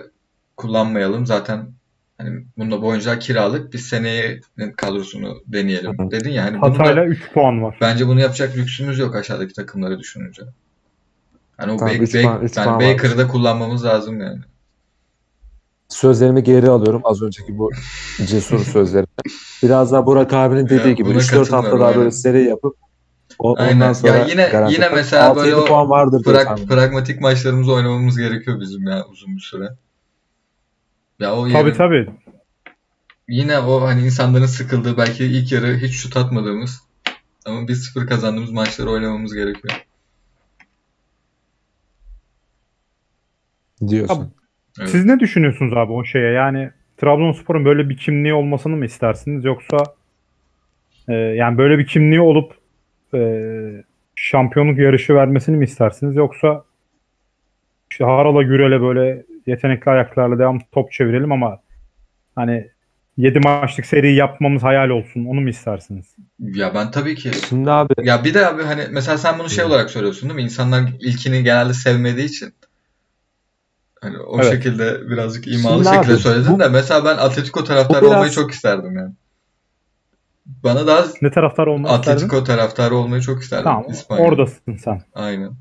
kullanmayalım. Zaten hani bunda bu oyuncular kiralık. Biz seneyenin kadrosunu deneyelim. Hı hı. Dedin ya hani Hatayla 3 puan var. bence bunu yapacak lüksümüz yok aşağıdaki takımları düşününce. Hani o Tamam, Bak- üç Bak- puan- üç yani Baker'ı da kullanmamız lazım yani. Sözlerimi geri alıyorum. Az önceki bu cesur sözlerimi. Biraz daha Burak abinin dediği Ya, gibi buna 3-4 hafta daha böyle seri yapıp o, Aynen. ondan sonra Ya yine- garanti. yine mesela 6-7 böyle o puan vardır tahmin pragmatik maçlarımızı oynamamız gerekiyor bizim ya uzun bir süre. Ya o Tabii yarın- tabii. yine o hani insanların sıkıldığı belki ilk yarı hiç şut atmadığımız ama 1-0 kazandığımız maçları oynamamız gerekiyor. diyorsun. Evet. Siz ne düşünüyorsunuz abi o şeye? Yani Trabzonspor'un böyle bir kimliği olmasını mı istersiniz yoksa e, yani böyle bir kimliği olup e, şampiyonluk yarışı vermesini mi istersiniz yoksa işte Harala Gürel'e böyle yetenekli ayaklarla devam top çevirelim ama hani 7 maçlık seri yapmamız hayal olsun onu mu istersiniz? Ya ben tabii ki Şimdi abi ya bir de abi hani mesela sen bunu şey olarak söylüyorsun değil mi? İnsanlar ilkini genelde sevmediği için hani o Evet. şekilde birazcık imalı Şimdi şekilde abi, söyledin bu- de mesela ben Atletico taraftarı biraz- olmayı çok isterdim yani. Bana daha Ne taraftar olmak isterdin? Atletico taraftarı olmayı çok isterdim. Tamam İspanya. oradasın sen. Aynen.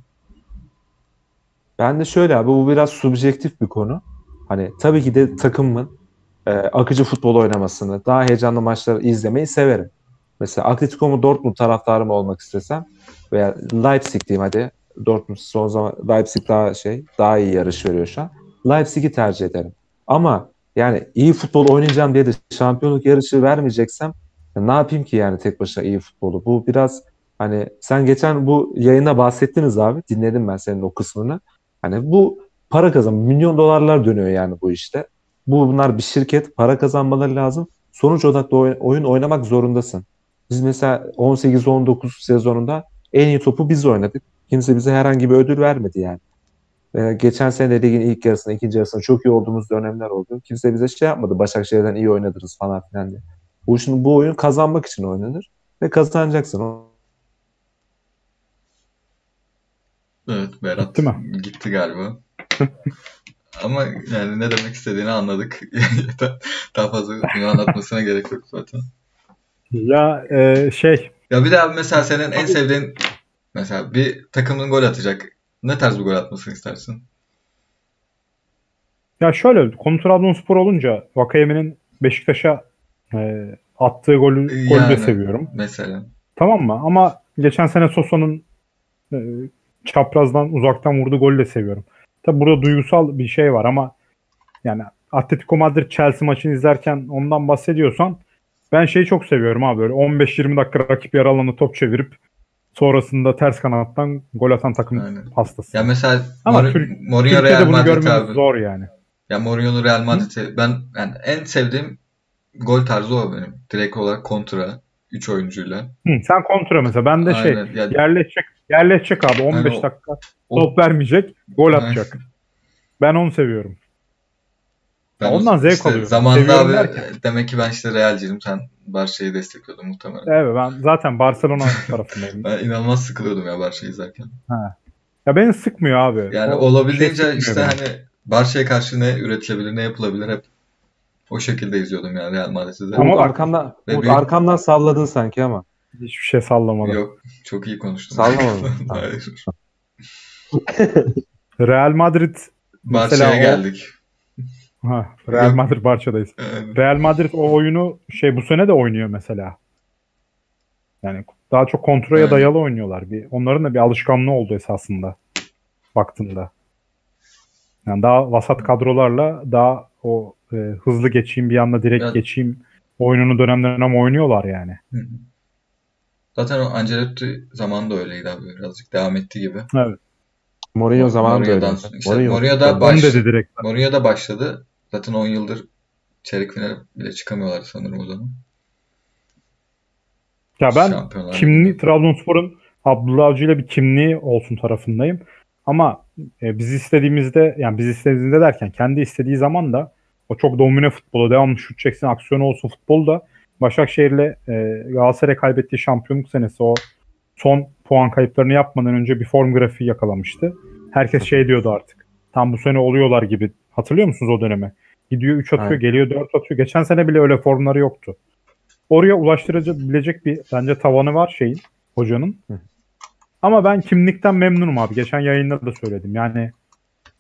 Ben de şöyle abi bu biraz subjektif bir konu. Hani tabii ki de takımın e, akıcı futbol oynamasını, daha heyecanlı maçları izlemeyi severim. Mesela Atletico mu Dortmund taraftarı mı olmak istesem veya Leipzig diyeyim hadi. Dortmund son zaman Leipzig daha şey, daha iyi yarış veriyor şu an. Leipzig'i tercih ederim. Ama yani iyi futbol oynayacağım diye de şampiyonluk yarışı vermeyeceksem ya ne yapayım ki yani tek başına iyi futbolu? Bu biraz hani sen geçen bu yayında bahsettiniz abi. Dinledim ben senin o kısmını. Hani bu para kazan milyon dolarlar dönüyor yani bu işte. Bu bunlar bir şirket para kazanmaları lazım. Sonuç odaklı oy- oyun oynamak zorundasın. Biz mesela 18-19 sezonunda en iyi topu biz oynadık. Kimse bize herhangi bir ödül vermedi yani. Ve geçen sene de ligin ilk yarısında, ikinci yarısında çok iyi olduğumuz dönemler oldu. Kimse bize şey yapmadı. Başakşehir'den iyi oynadınız falan filan diye. Bu şimdi bu oyun kazanmak için oynanır ve kazanacaksın. O- Evet Berat Gitti mi? gitti galiba. Ama yani ne demek istediğini anladık. Daha fazla bunu anlatmasına gerek yok zaten. Ya e, şey Ya bir abi mesela senin en sevdiğin mesela bir takımın gol atacak. Ne tarz bir gol atmasını istersin? Ya şöyle konu Trabzonspor olunca Vakayeme'nin Beşiktaş'a e, attığı golü, golü de Yani. seviyorum. Mesela. Tamam mı? Ama geçen sene Sosa'nın e, çaprazdan uzaktan vurduğu golü de seviyorum. Tabi burada duygusal bir şey var ama yani Atletico Madrid Chelsea maçını izlerken ondan bahsediyorsan ben şeyi çok seviyorum abi böyle 15-20 dakika rakip alanına top çevirip sonrasında ters kanattan gol atan takım Aynen. hastası. Ya mesela Ama Mor- Türk- Mourinho Real bunu Madrid abi. zor yani. Ya Mourinho'nun Real Madrid'i ben yani en sevdiğim gol tarzı o benim. Direkt olarak kontra 3 oyuncuyla. Hı, sen kontra mesela. Ben de şey Aynen. Ya, yerleşecek yerleşecek abi 15 Yani o- dakika o- top vermeyecek gol atacak. Ben onu seviyorum. Ben ondan zevk işte alıyorum. Zamanında Seviyorum abi derken. demek ki ben işte Realciydim. Sen Barça'yı destekliyordun muhtemelen. Evet ben zaten Barcelona tarafındayım. Ben inanılmaz sıkılıyordum ya Barça'yı izlerken. Ya beni sıkmıyor abi. Yani O olabildiğince şey işte beni. hani Barça'ya karşı ne üretilebilir, ne yapılabilir hep o şekilde izliyordum yani Real Madrid'i de. Ama Umut arkamdan, Ve Umut büyük- arkamdan salladın sanki ama. hiçbir şey sallamadım. Yok, çok iyi konuştun. Sallamadım. Hayır. Real Madrid Barça'ya Mesela o- geldik. Ha, Real Madrid Barça'dayız. Ee, Real Madrid o oyunu şey bu sene de oynuyor mesela. Yani daha çok kontrole Evet. dayalı oynuyorlar. Bir, onların da bir alışkanlığı oldu esasında baktığında. Yani daha vasat kadrolarla daha o e, hızlı geçeyim bir anda direkt Biraz- geçeyim oyununu dönemden ama oynuyorlar yani. Hı hı. Zaten o Ancelotti zamanında öyleydi abi. Birazcık devam ettiği gibi. Evet. Mourinho zamanında öyle. İşte Mourinho- Onu baş, dedi direkt. Mourinho da başladı. Zaten 10 yıldır çeyrek finale bile çıkamıyorlar sanırım o zaman. Ya ben Ligi'nde. Trabzonspor'un Abdullah Avcı ile bir kimliği olsun tarafındayım. Ama e, biz istediğimizde yani biz istediğimizde derken kendi istediği zaman da o çok domine futbolu devamlı şut çeksin aksiyonu olsun futbolu da Başakşehir'le e, Galatasaray kaybettiği şampiyonluk senesi o son puan kayıplarını yapmadan önce bir form grafiği yakalamıştı. Herkes şey diyordu artık. Tam bu sene oluyorlar gibi. Hatırlıyor musunuz o dönemi? Gidiyor 3 atıyor, Evet. geliyor 4 atıyor. Geçen sene bile öyle formları yoktu. Oraya ulaştırabilecek bir bence tavanı var şeyin, hocanın. Hı. Ama ben kimlikten memnunum abi. Geçen yayında da söyledim. Yani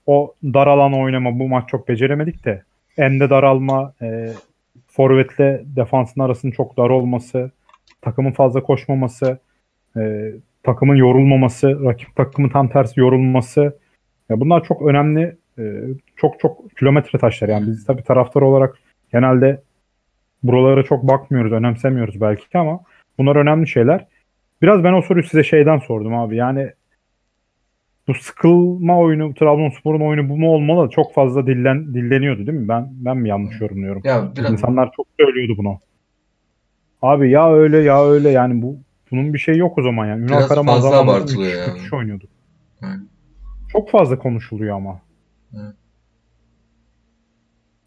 o dar alan oynama bu maç çok beceremedik de ende daralma, e, forvetle defansın arasının çok dar olması, takımın fazla koşmaması, e, takımın yorulmaması, rakip takımın tam tersi yorulması. Ya bunlar çok önemli, e, çok çok kilometre taşlar. Yani biz tabii taraftar olarak genelde buralara çok bakmıyoruz, önemsemiyoruz belki ama bunlar önemli şeyler. Biraz ben o soruyu size şeyden sordum abi. Yani bu sıkılma oyunu, Trabzonspor'un oyunu bu mu olmalı? Çok fazla dillen dilleniyordu değil mi? Ben ben mi yanlış yorumluyorum? Ya biraz İnsanlar çok söylüyordu bunu. Abi ya öyle ya öyle yani bu bunun bir şey yok o zaman yani. Ünal Karaman zamanında müthiş müthiş oynuyorduk. Evet. Çok fazla konuşuluyor ama. Evet.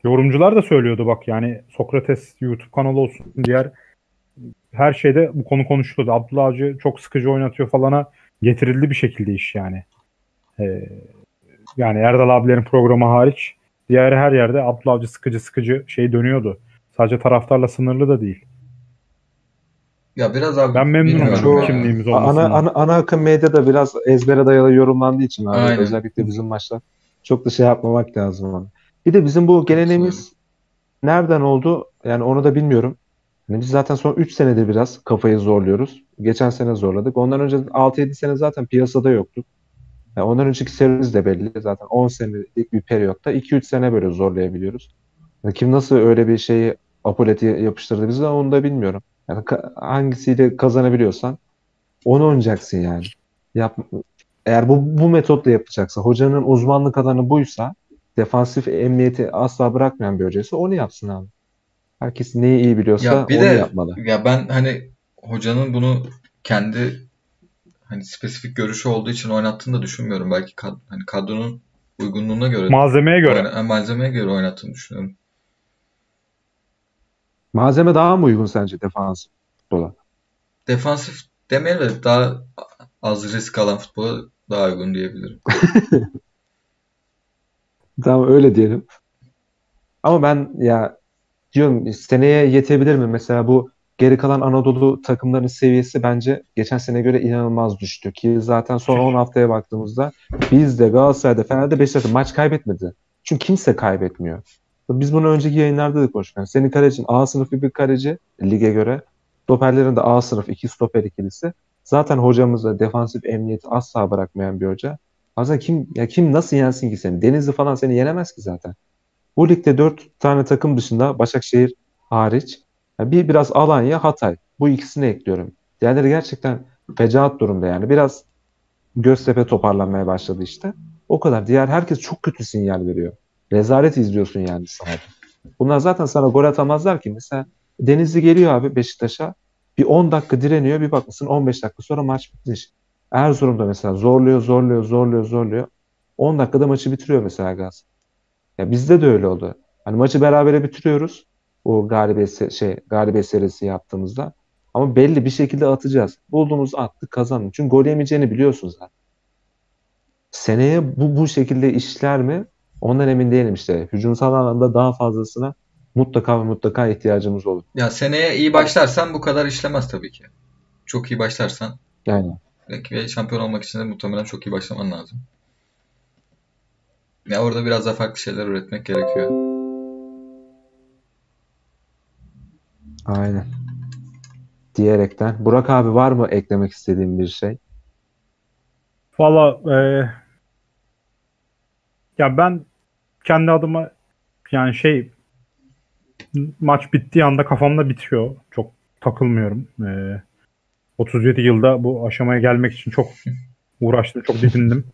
Yorumcular da söylüyordu bak yani Sokrates YouTube kanalı olsun diğer her şeyde bu konu konuşuluyordu. Abdullah Avcı çok sıkıcı oynatıyor falana getirildi bir şekilde iş yani. Ee, yani Erdal abilerin programı hariç diğer her yerde Abdullah Avcı sıkıcı sıkıcı şey dönüyordu. Sadece taraftarla sınırlı da değil. ya biraz abi Ben memnunum ya. kimliğimiz Ana, olmasından. ana, ana akım medyada biraz ezbere dayalı yorumlandığı için abi Aynen. özellikle bizim maçlar çok da şey yapmamak lazım. Bir de bizim bu geleneğimiz nereden oldu yani onu da bilmiyorum. Hani biz zaten son 3 senedir biraz kafayı zorluyoruz. Geçen sene zorladık. Ondan önce 6-7 sene zaten piyasada yoktuk. Yani ondan önceki serimiz de belli. Zaten 10 senelik bir periyotta 2-3 sene böyle zorlayabiliyoruz. Yani kim nasıl öyle bir şeyi apoleti yapıştırdı bize onu da bilmiyorum. Yani hangisiyle kazanabiliyorsan onu oynayacaksın yani. Yap, eğer bu, bu metotla yapacaksa, hocanın uzmanlık alanı buysa, defansif emniyeti asla bırakmayan bir hocaysa onu yapsın abi. Herkes neyi iyi biliyorsa Ya bir onu de yapmalı. ya ben hani hocanın bunu kendi hani spesifik görüşü olduğu için oynattığını da düşünmüyorum. Belki kad- hani kadronun uygunluğuna göre Malzemeye göre. oyna- malzemeye göre oynattığını düşünüyorum. Malzeme daha mı uygun sence defans futbola? Defansif demeyelim de daha az risk alan futbola daha uygun diyebilirim. Tamam öyle diyelim. Ama ben ya diyorum seneye yetebilir mi? Mesela bu geri kalan Anadolu takımlarının seviyesi bence geçen sene göre inanılmaz düştü ki zaten son 10 haftaya baktığımızda biz de Galatasaray'da Fener'de Beşiktaş'ta maç kaybetmedi. Çünkü kimse kaybetmiyor. Biz bunu önceki yayınlarda da konuştuk. Yani senin kalecin A sınıfı bir kaleci lige göre. Stoperlerin de A sınıf iki stoper ikilisi. Zaten hocamız da defansif emniyeti asla bırakmayan bir hoca. Aslında kim ya kim nasıl yensin ki seni? Denizli falan seni yenemez ki zaten. Bu ligde 4 tane takım dışında Başakşehir hariç ya bir biraz Alanya, Hatay. Bu ikisini ekliyorum. Diğerleri gerçekten fecaat durumda yani. Biraz Göztepe toparlanmaya başladı işte. O kadar. Diğer herkes çok kötü sinyal veriyor. Rezalet izliyorsun yani sahada. Bunlar zaten sana gol atamazlar ki. Mesela Denizli geliyor abi Beşiktaş'a. Bir 10 dakika direniyor. Bir bakmışsın 15 dakika sonra maç bitmiş. Erzurum'da mesela zorluyor, zorluyor, zorluyor, zorluyor. 10 dakikada maçı bitiriyor mesela Gaz. Ya bizde de öyle oldu. Hani maçı berabere bitiriyoruz. O galibiyet şey galibiyet serisi yaptığımızda. Ama belli bir şekilde atacağız. Bulduğumuz attık kazandık. Çünkü gol yemeyeceğini biliyorsunuz zaten. Seneye bu bu şekilde işler mi? Ondan emin değilim işte. Hücumsal alanda daha fazlasına mutlaka ve mutlaka ihtiyacımız olur. Ya seneye iyi başlarsan bu kadar işlemez tabii ki. Çok iyi başlarsan. Yani. Ve şampiyon olmak için de muhtemelen çok iyi başlaman lazım. Ya orada biraz daha farklı şeyler üretmek gerekiyor. Aynen. Diyerekten. Burak abi var mı eklemek istediğin bir şey? Valla e, ya ben kendi adıma yani şey maç bittiği anda kafamda bitiyor. Çok takılmıyorum. E, 37 yılda bu aşamaya gelmek için çok uğraştım, çok didindim.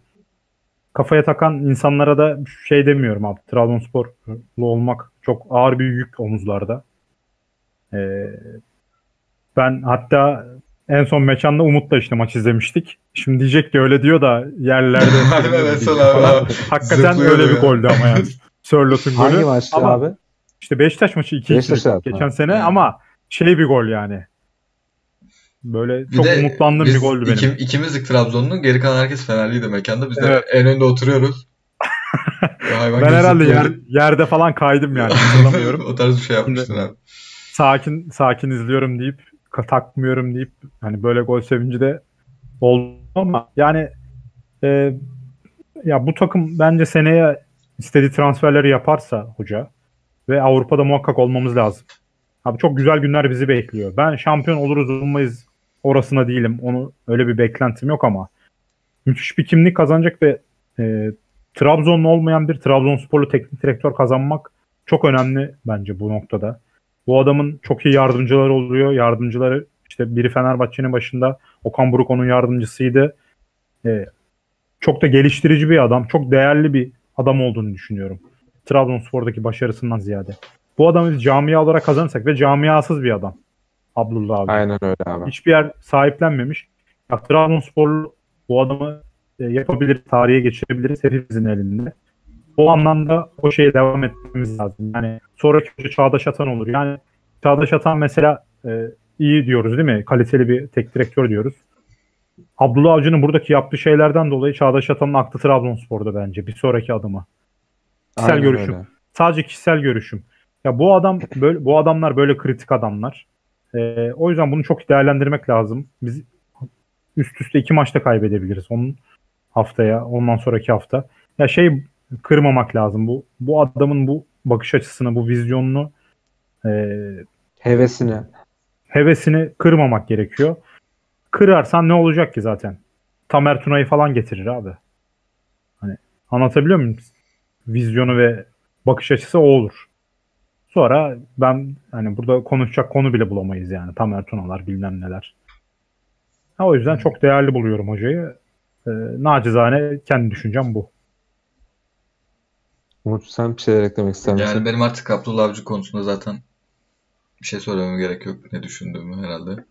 Kafaya takan insanlara da şey demiyorum abi. Trabzonsporlu olmak çok ağır bir yük omuzlarda. E, ben hatta en son mekanda Umut'la işte maç izlemiştik. Şimdi diyecek ki öyle diyor da yerlerde. evet, son abi. Hakikaten öyle bir goldü ama yani. Sörlot'un golü. Hangi maçtı Ama abi? İşte Beşiktaş maçı 2 Beşiktaş geçen sene Ha. ama şey bir gol yani. Böyle Bir çok de umutlandığım bir goldü benim. Iki, ikimizdik Trabzonlu. Geri kalan herkes Fenerliydi mekanda. Biz de Evet. en önde oturuyoruz. Ben herhalde yer, yerde falan kaydım yani hatırlamıyorum. o tarz bir şey yapmıştın abi. sakin sakin izliyorum deyip takmıyorum deyip hani böyle gol sevinci de oldu ama yani e, ya bu takım bence seneye istediği transferleri yaparsa hoca ve Avrupa'da muhakkak olmamız lazım. Abi çok güzel günler bizi bekliyor. Ben şampiyon oluruz olmayız orasına değilim. Onu öyle bir beklentim yok ama müthiş bir kimlik kazanacak ve e, Trabzonlu olmayan bir Trabzonsporlu teknik direktör kazanmak çok önemli bence bu noktada. Bu adamın çok iyi yardımcıları oluyor. Yardımcıları işte biri Fenerbahçe'nin başında Okan Buruk onun yardımcısıydı. Ee, çok da geliştirici bir adam. Çok değerli bir adam olduğunu düşünüyorum. Trabzonspor'daki başarısından ziyade. Bu adamı biz camia olarak kazanırsak ve camiasız bir adam. Abdullah abi. Aynen öyle abi. Hiçbir yer sahiplenmemiş. Ya, Trabzonsporlu bu adamı e, yapabilir, tarihe geçirebiliriz hepimizin elinde. O anlamda o şeye devam etmemiz lazım. Yani sonraki hoca Çağdaş Atan olur. Yani Çağdaş Atan mesela e, iyi diyoruz değil mi? Kaliteli bir tek direktör diyoruz. Abdullah Avcı'nın buradaki yaptığı şeylerden dolayı Çağdaş Atan'ın aklı Trabzonspor'da bence bir sonraki adımı. Kişisel Aynen görüşüm. öyle. Sadece kişisel görüşüm. Ya bu adam böyle bu adamlar böyle kritik adamlar. Ee, o yüzden bunu çok değerlendirmek lazım. Biz üst üste iki maçta kaybedebiliriz. Onun haftaya, ondan sonraki hafta. Ya şey kırmamak lazım. Bu bu adamın bu bakış açısını, bu vizyonunu, e, Hevesini. hevesini kırmamak gerekiyor. Kırarsan ne olacak ki zaten? Tamer Tuna'yı falan getirir abi. Hani anlatabiliyor muyum? Vizyonu ve bakış açısı o olur. Sonra ben hani burada konuşacak konu bile bulamayız yani. Tamer Tunalar bilmem neler. Ha, o yüzden çok değerli buluyorum hocayı. Ee, nacizane kendi düşüncem bu. Umut sen bir şeyler eklemek ister misin? Yani benim artık Abdullah Avcı konusunda zaten bir şey söylememe gerek yok ne düşündüğümü herhalde.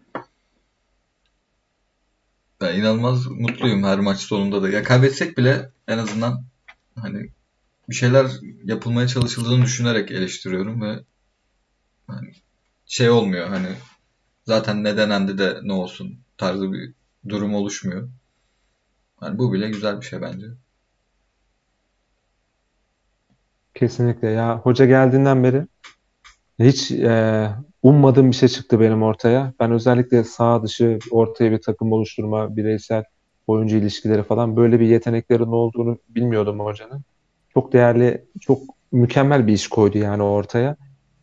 Ben inanılmaz mutluyum her maç sonunda da. Ya kaybetsek bile en azından hani bir şeyler yapılmaya çalışıldığını düşünerek eleştiriyorum ve hani şey olmuyor hani zaten ne denendi de ne olsun tarzı bir durum oluşmuyor. Hani bu bile güzel bir şey bence. Kesinlikle ya hoca geldiğinden beri hiç e, ummadığım bir şey çıktı benim ortaya. Ben özellikle sağ dışı ortaya bir takım oluşturma, bireysel oyuncu ilişkileri falan böyle bir yeteneklerin olduğunu bilmiyordum hocanın. Çok değerli, çok mükemmel bir iş koydu yani ortaya.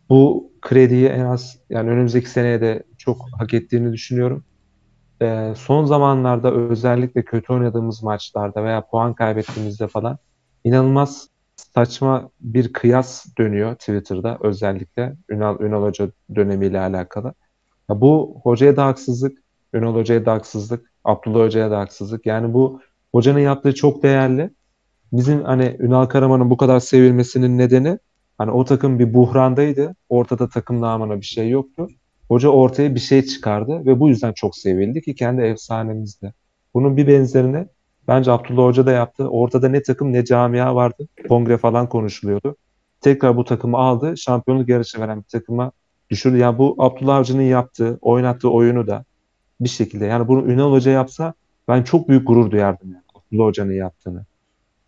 Bu krediyi en az yani önümüzdeki seneye de çok hak ettiğini düşünüyorum. E, son zamanlarda özellikle kötü oynadığımız maçlarda veya puan kaybettiğimizde falan inanılmaz saçma bir kıyas dönüyor Twitter'da özellikle Ünal, Ünal Hoca dönemiyle alakalı. Ya bu hocaya da haksızlık, Ünal Hoca'ya da haksızlık, Abdullah Hoca'ya da haksızlık. Yani bu hocanın yaptığı çok değerli. Bizim hani Ünal Karaman'ın bu kadar sevilmesinin nedeni hani o takım bir buhrandaydı. Ortada takım namına bir şey yoktu. Hoca ortaya bir şey çıkardı ve bu yüzden çok sevildi ki kendi efsanemizde. Bunun bir benzerini Bence Abdullah Hoca da yaptı. Ortada ne takım ne camia vardı. Kongre falan konuşuluyordu. Tekrar bu takımı aldı. Şampiyonluk yarışı veren bir takıma düşürdü. Yani bu Abdullah Avcı'nın yaptığı, oynattığı oyunu da bir şekilde. Yani bunu Ünal Hoca yapsa ben çok büyük gurur duyardım. Yani, Abdullah Hoca'nın yaptığını.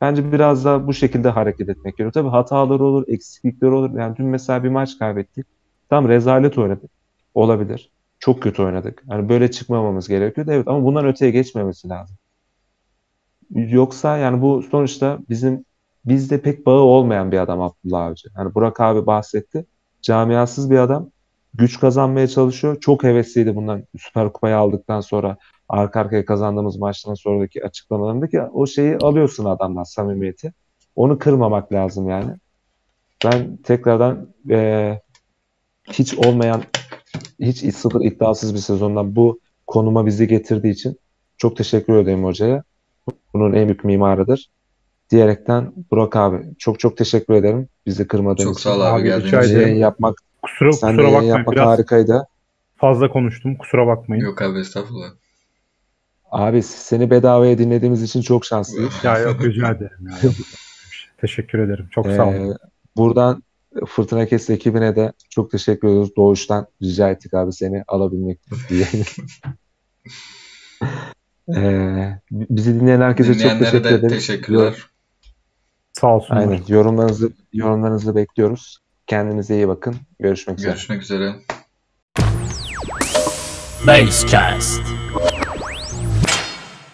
Bence biraz da bu şekilde hareket etmek gerekiyor. Tabii hataları olur, eksiklikleri olur. Yani dün mesela bir maç kaybettik. Tam rezalet oynadık. Olabilir. Çok kötü oynadık. Yani böyle çıkmamamız gerekiyordu. Evet ama bundan öteye geçmemesi lazım. Yoksa yani bu sonuçta bizim bizde pek bağı olmayan bir adam Abdullah Avcı. Yani Burak abi bahsetti. Camiasız bir adam güç kazanmaya çalışıyor. Çok hevesliydi bundan Süper Kupayı aldıktan sonra arka arkaya kazandığımız maçtan sonraki açıklamalarındaki o şeyi alıyorsun adamdan samimiyeti. Onu kırmamak lazım yani. Ben tekrardan eee, hiç olmayan hiç sıfır iddiasız bir sezondan bu konuma bizi getirdiği için çok teşekkür ederim hocaya. Bunun en büyük mimarıdır. Diyerekten Burak abi çok çok teşekkür ederim bizi kırmadığın Çok için. sağ ol abi, Abi, geldiğin rica için. yapmak, Kusura, sen kusura bakmayın. yapmak Biraz harikaydı. fazla konuştum. Kusura bakmayın. Yok abi estağfurullah. Abi seni bedavaya dinlediğimiz için çok şanslıyız. Ya yok rica ederim. Ya. Teşekkür ederim. Çok sağ olun. Ee, buradan Fırtına Kes ekibine de çok teşekkür ediyoruz. Doğuştan rica ettik abi seni alabilmek diye. Ee, bizi dinleyen herkese çok teşekkür de ederiz. teşekkürler. Sağ olsunlar. Aynen. Yorumlarınızı yorumlarınızı bekliyoruz. Kendinize iyi bakın. Görüşmek üzere. Görüşmek üzere. Basecast.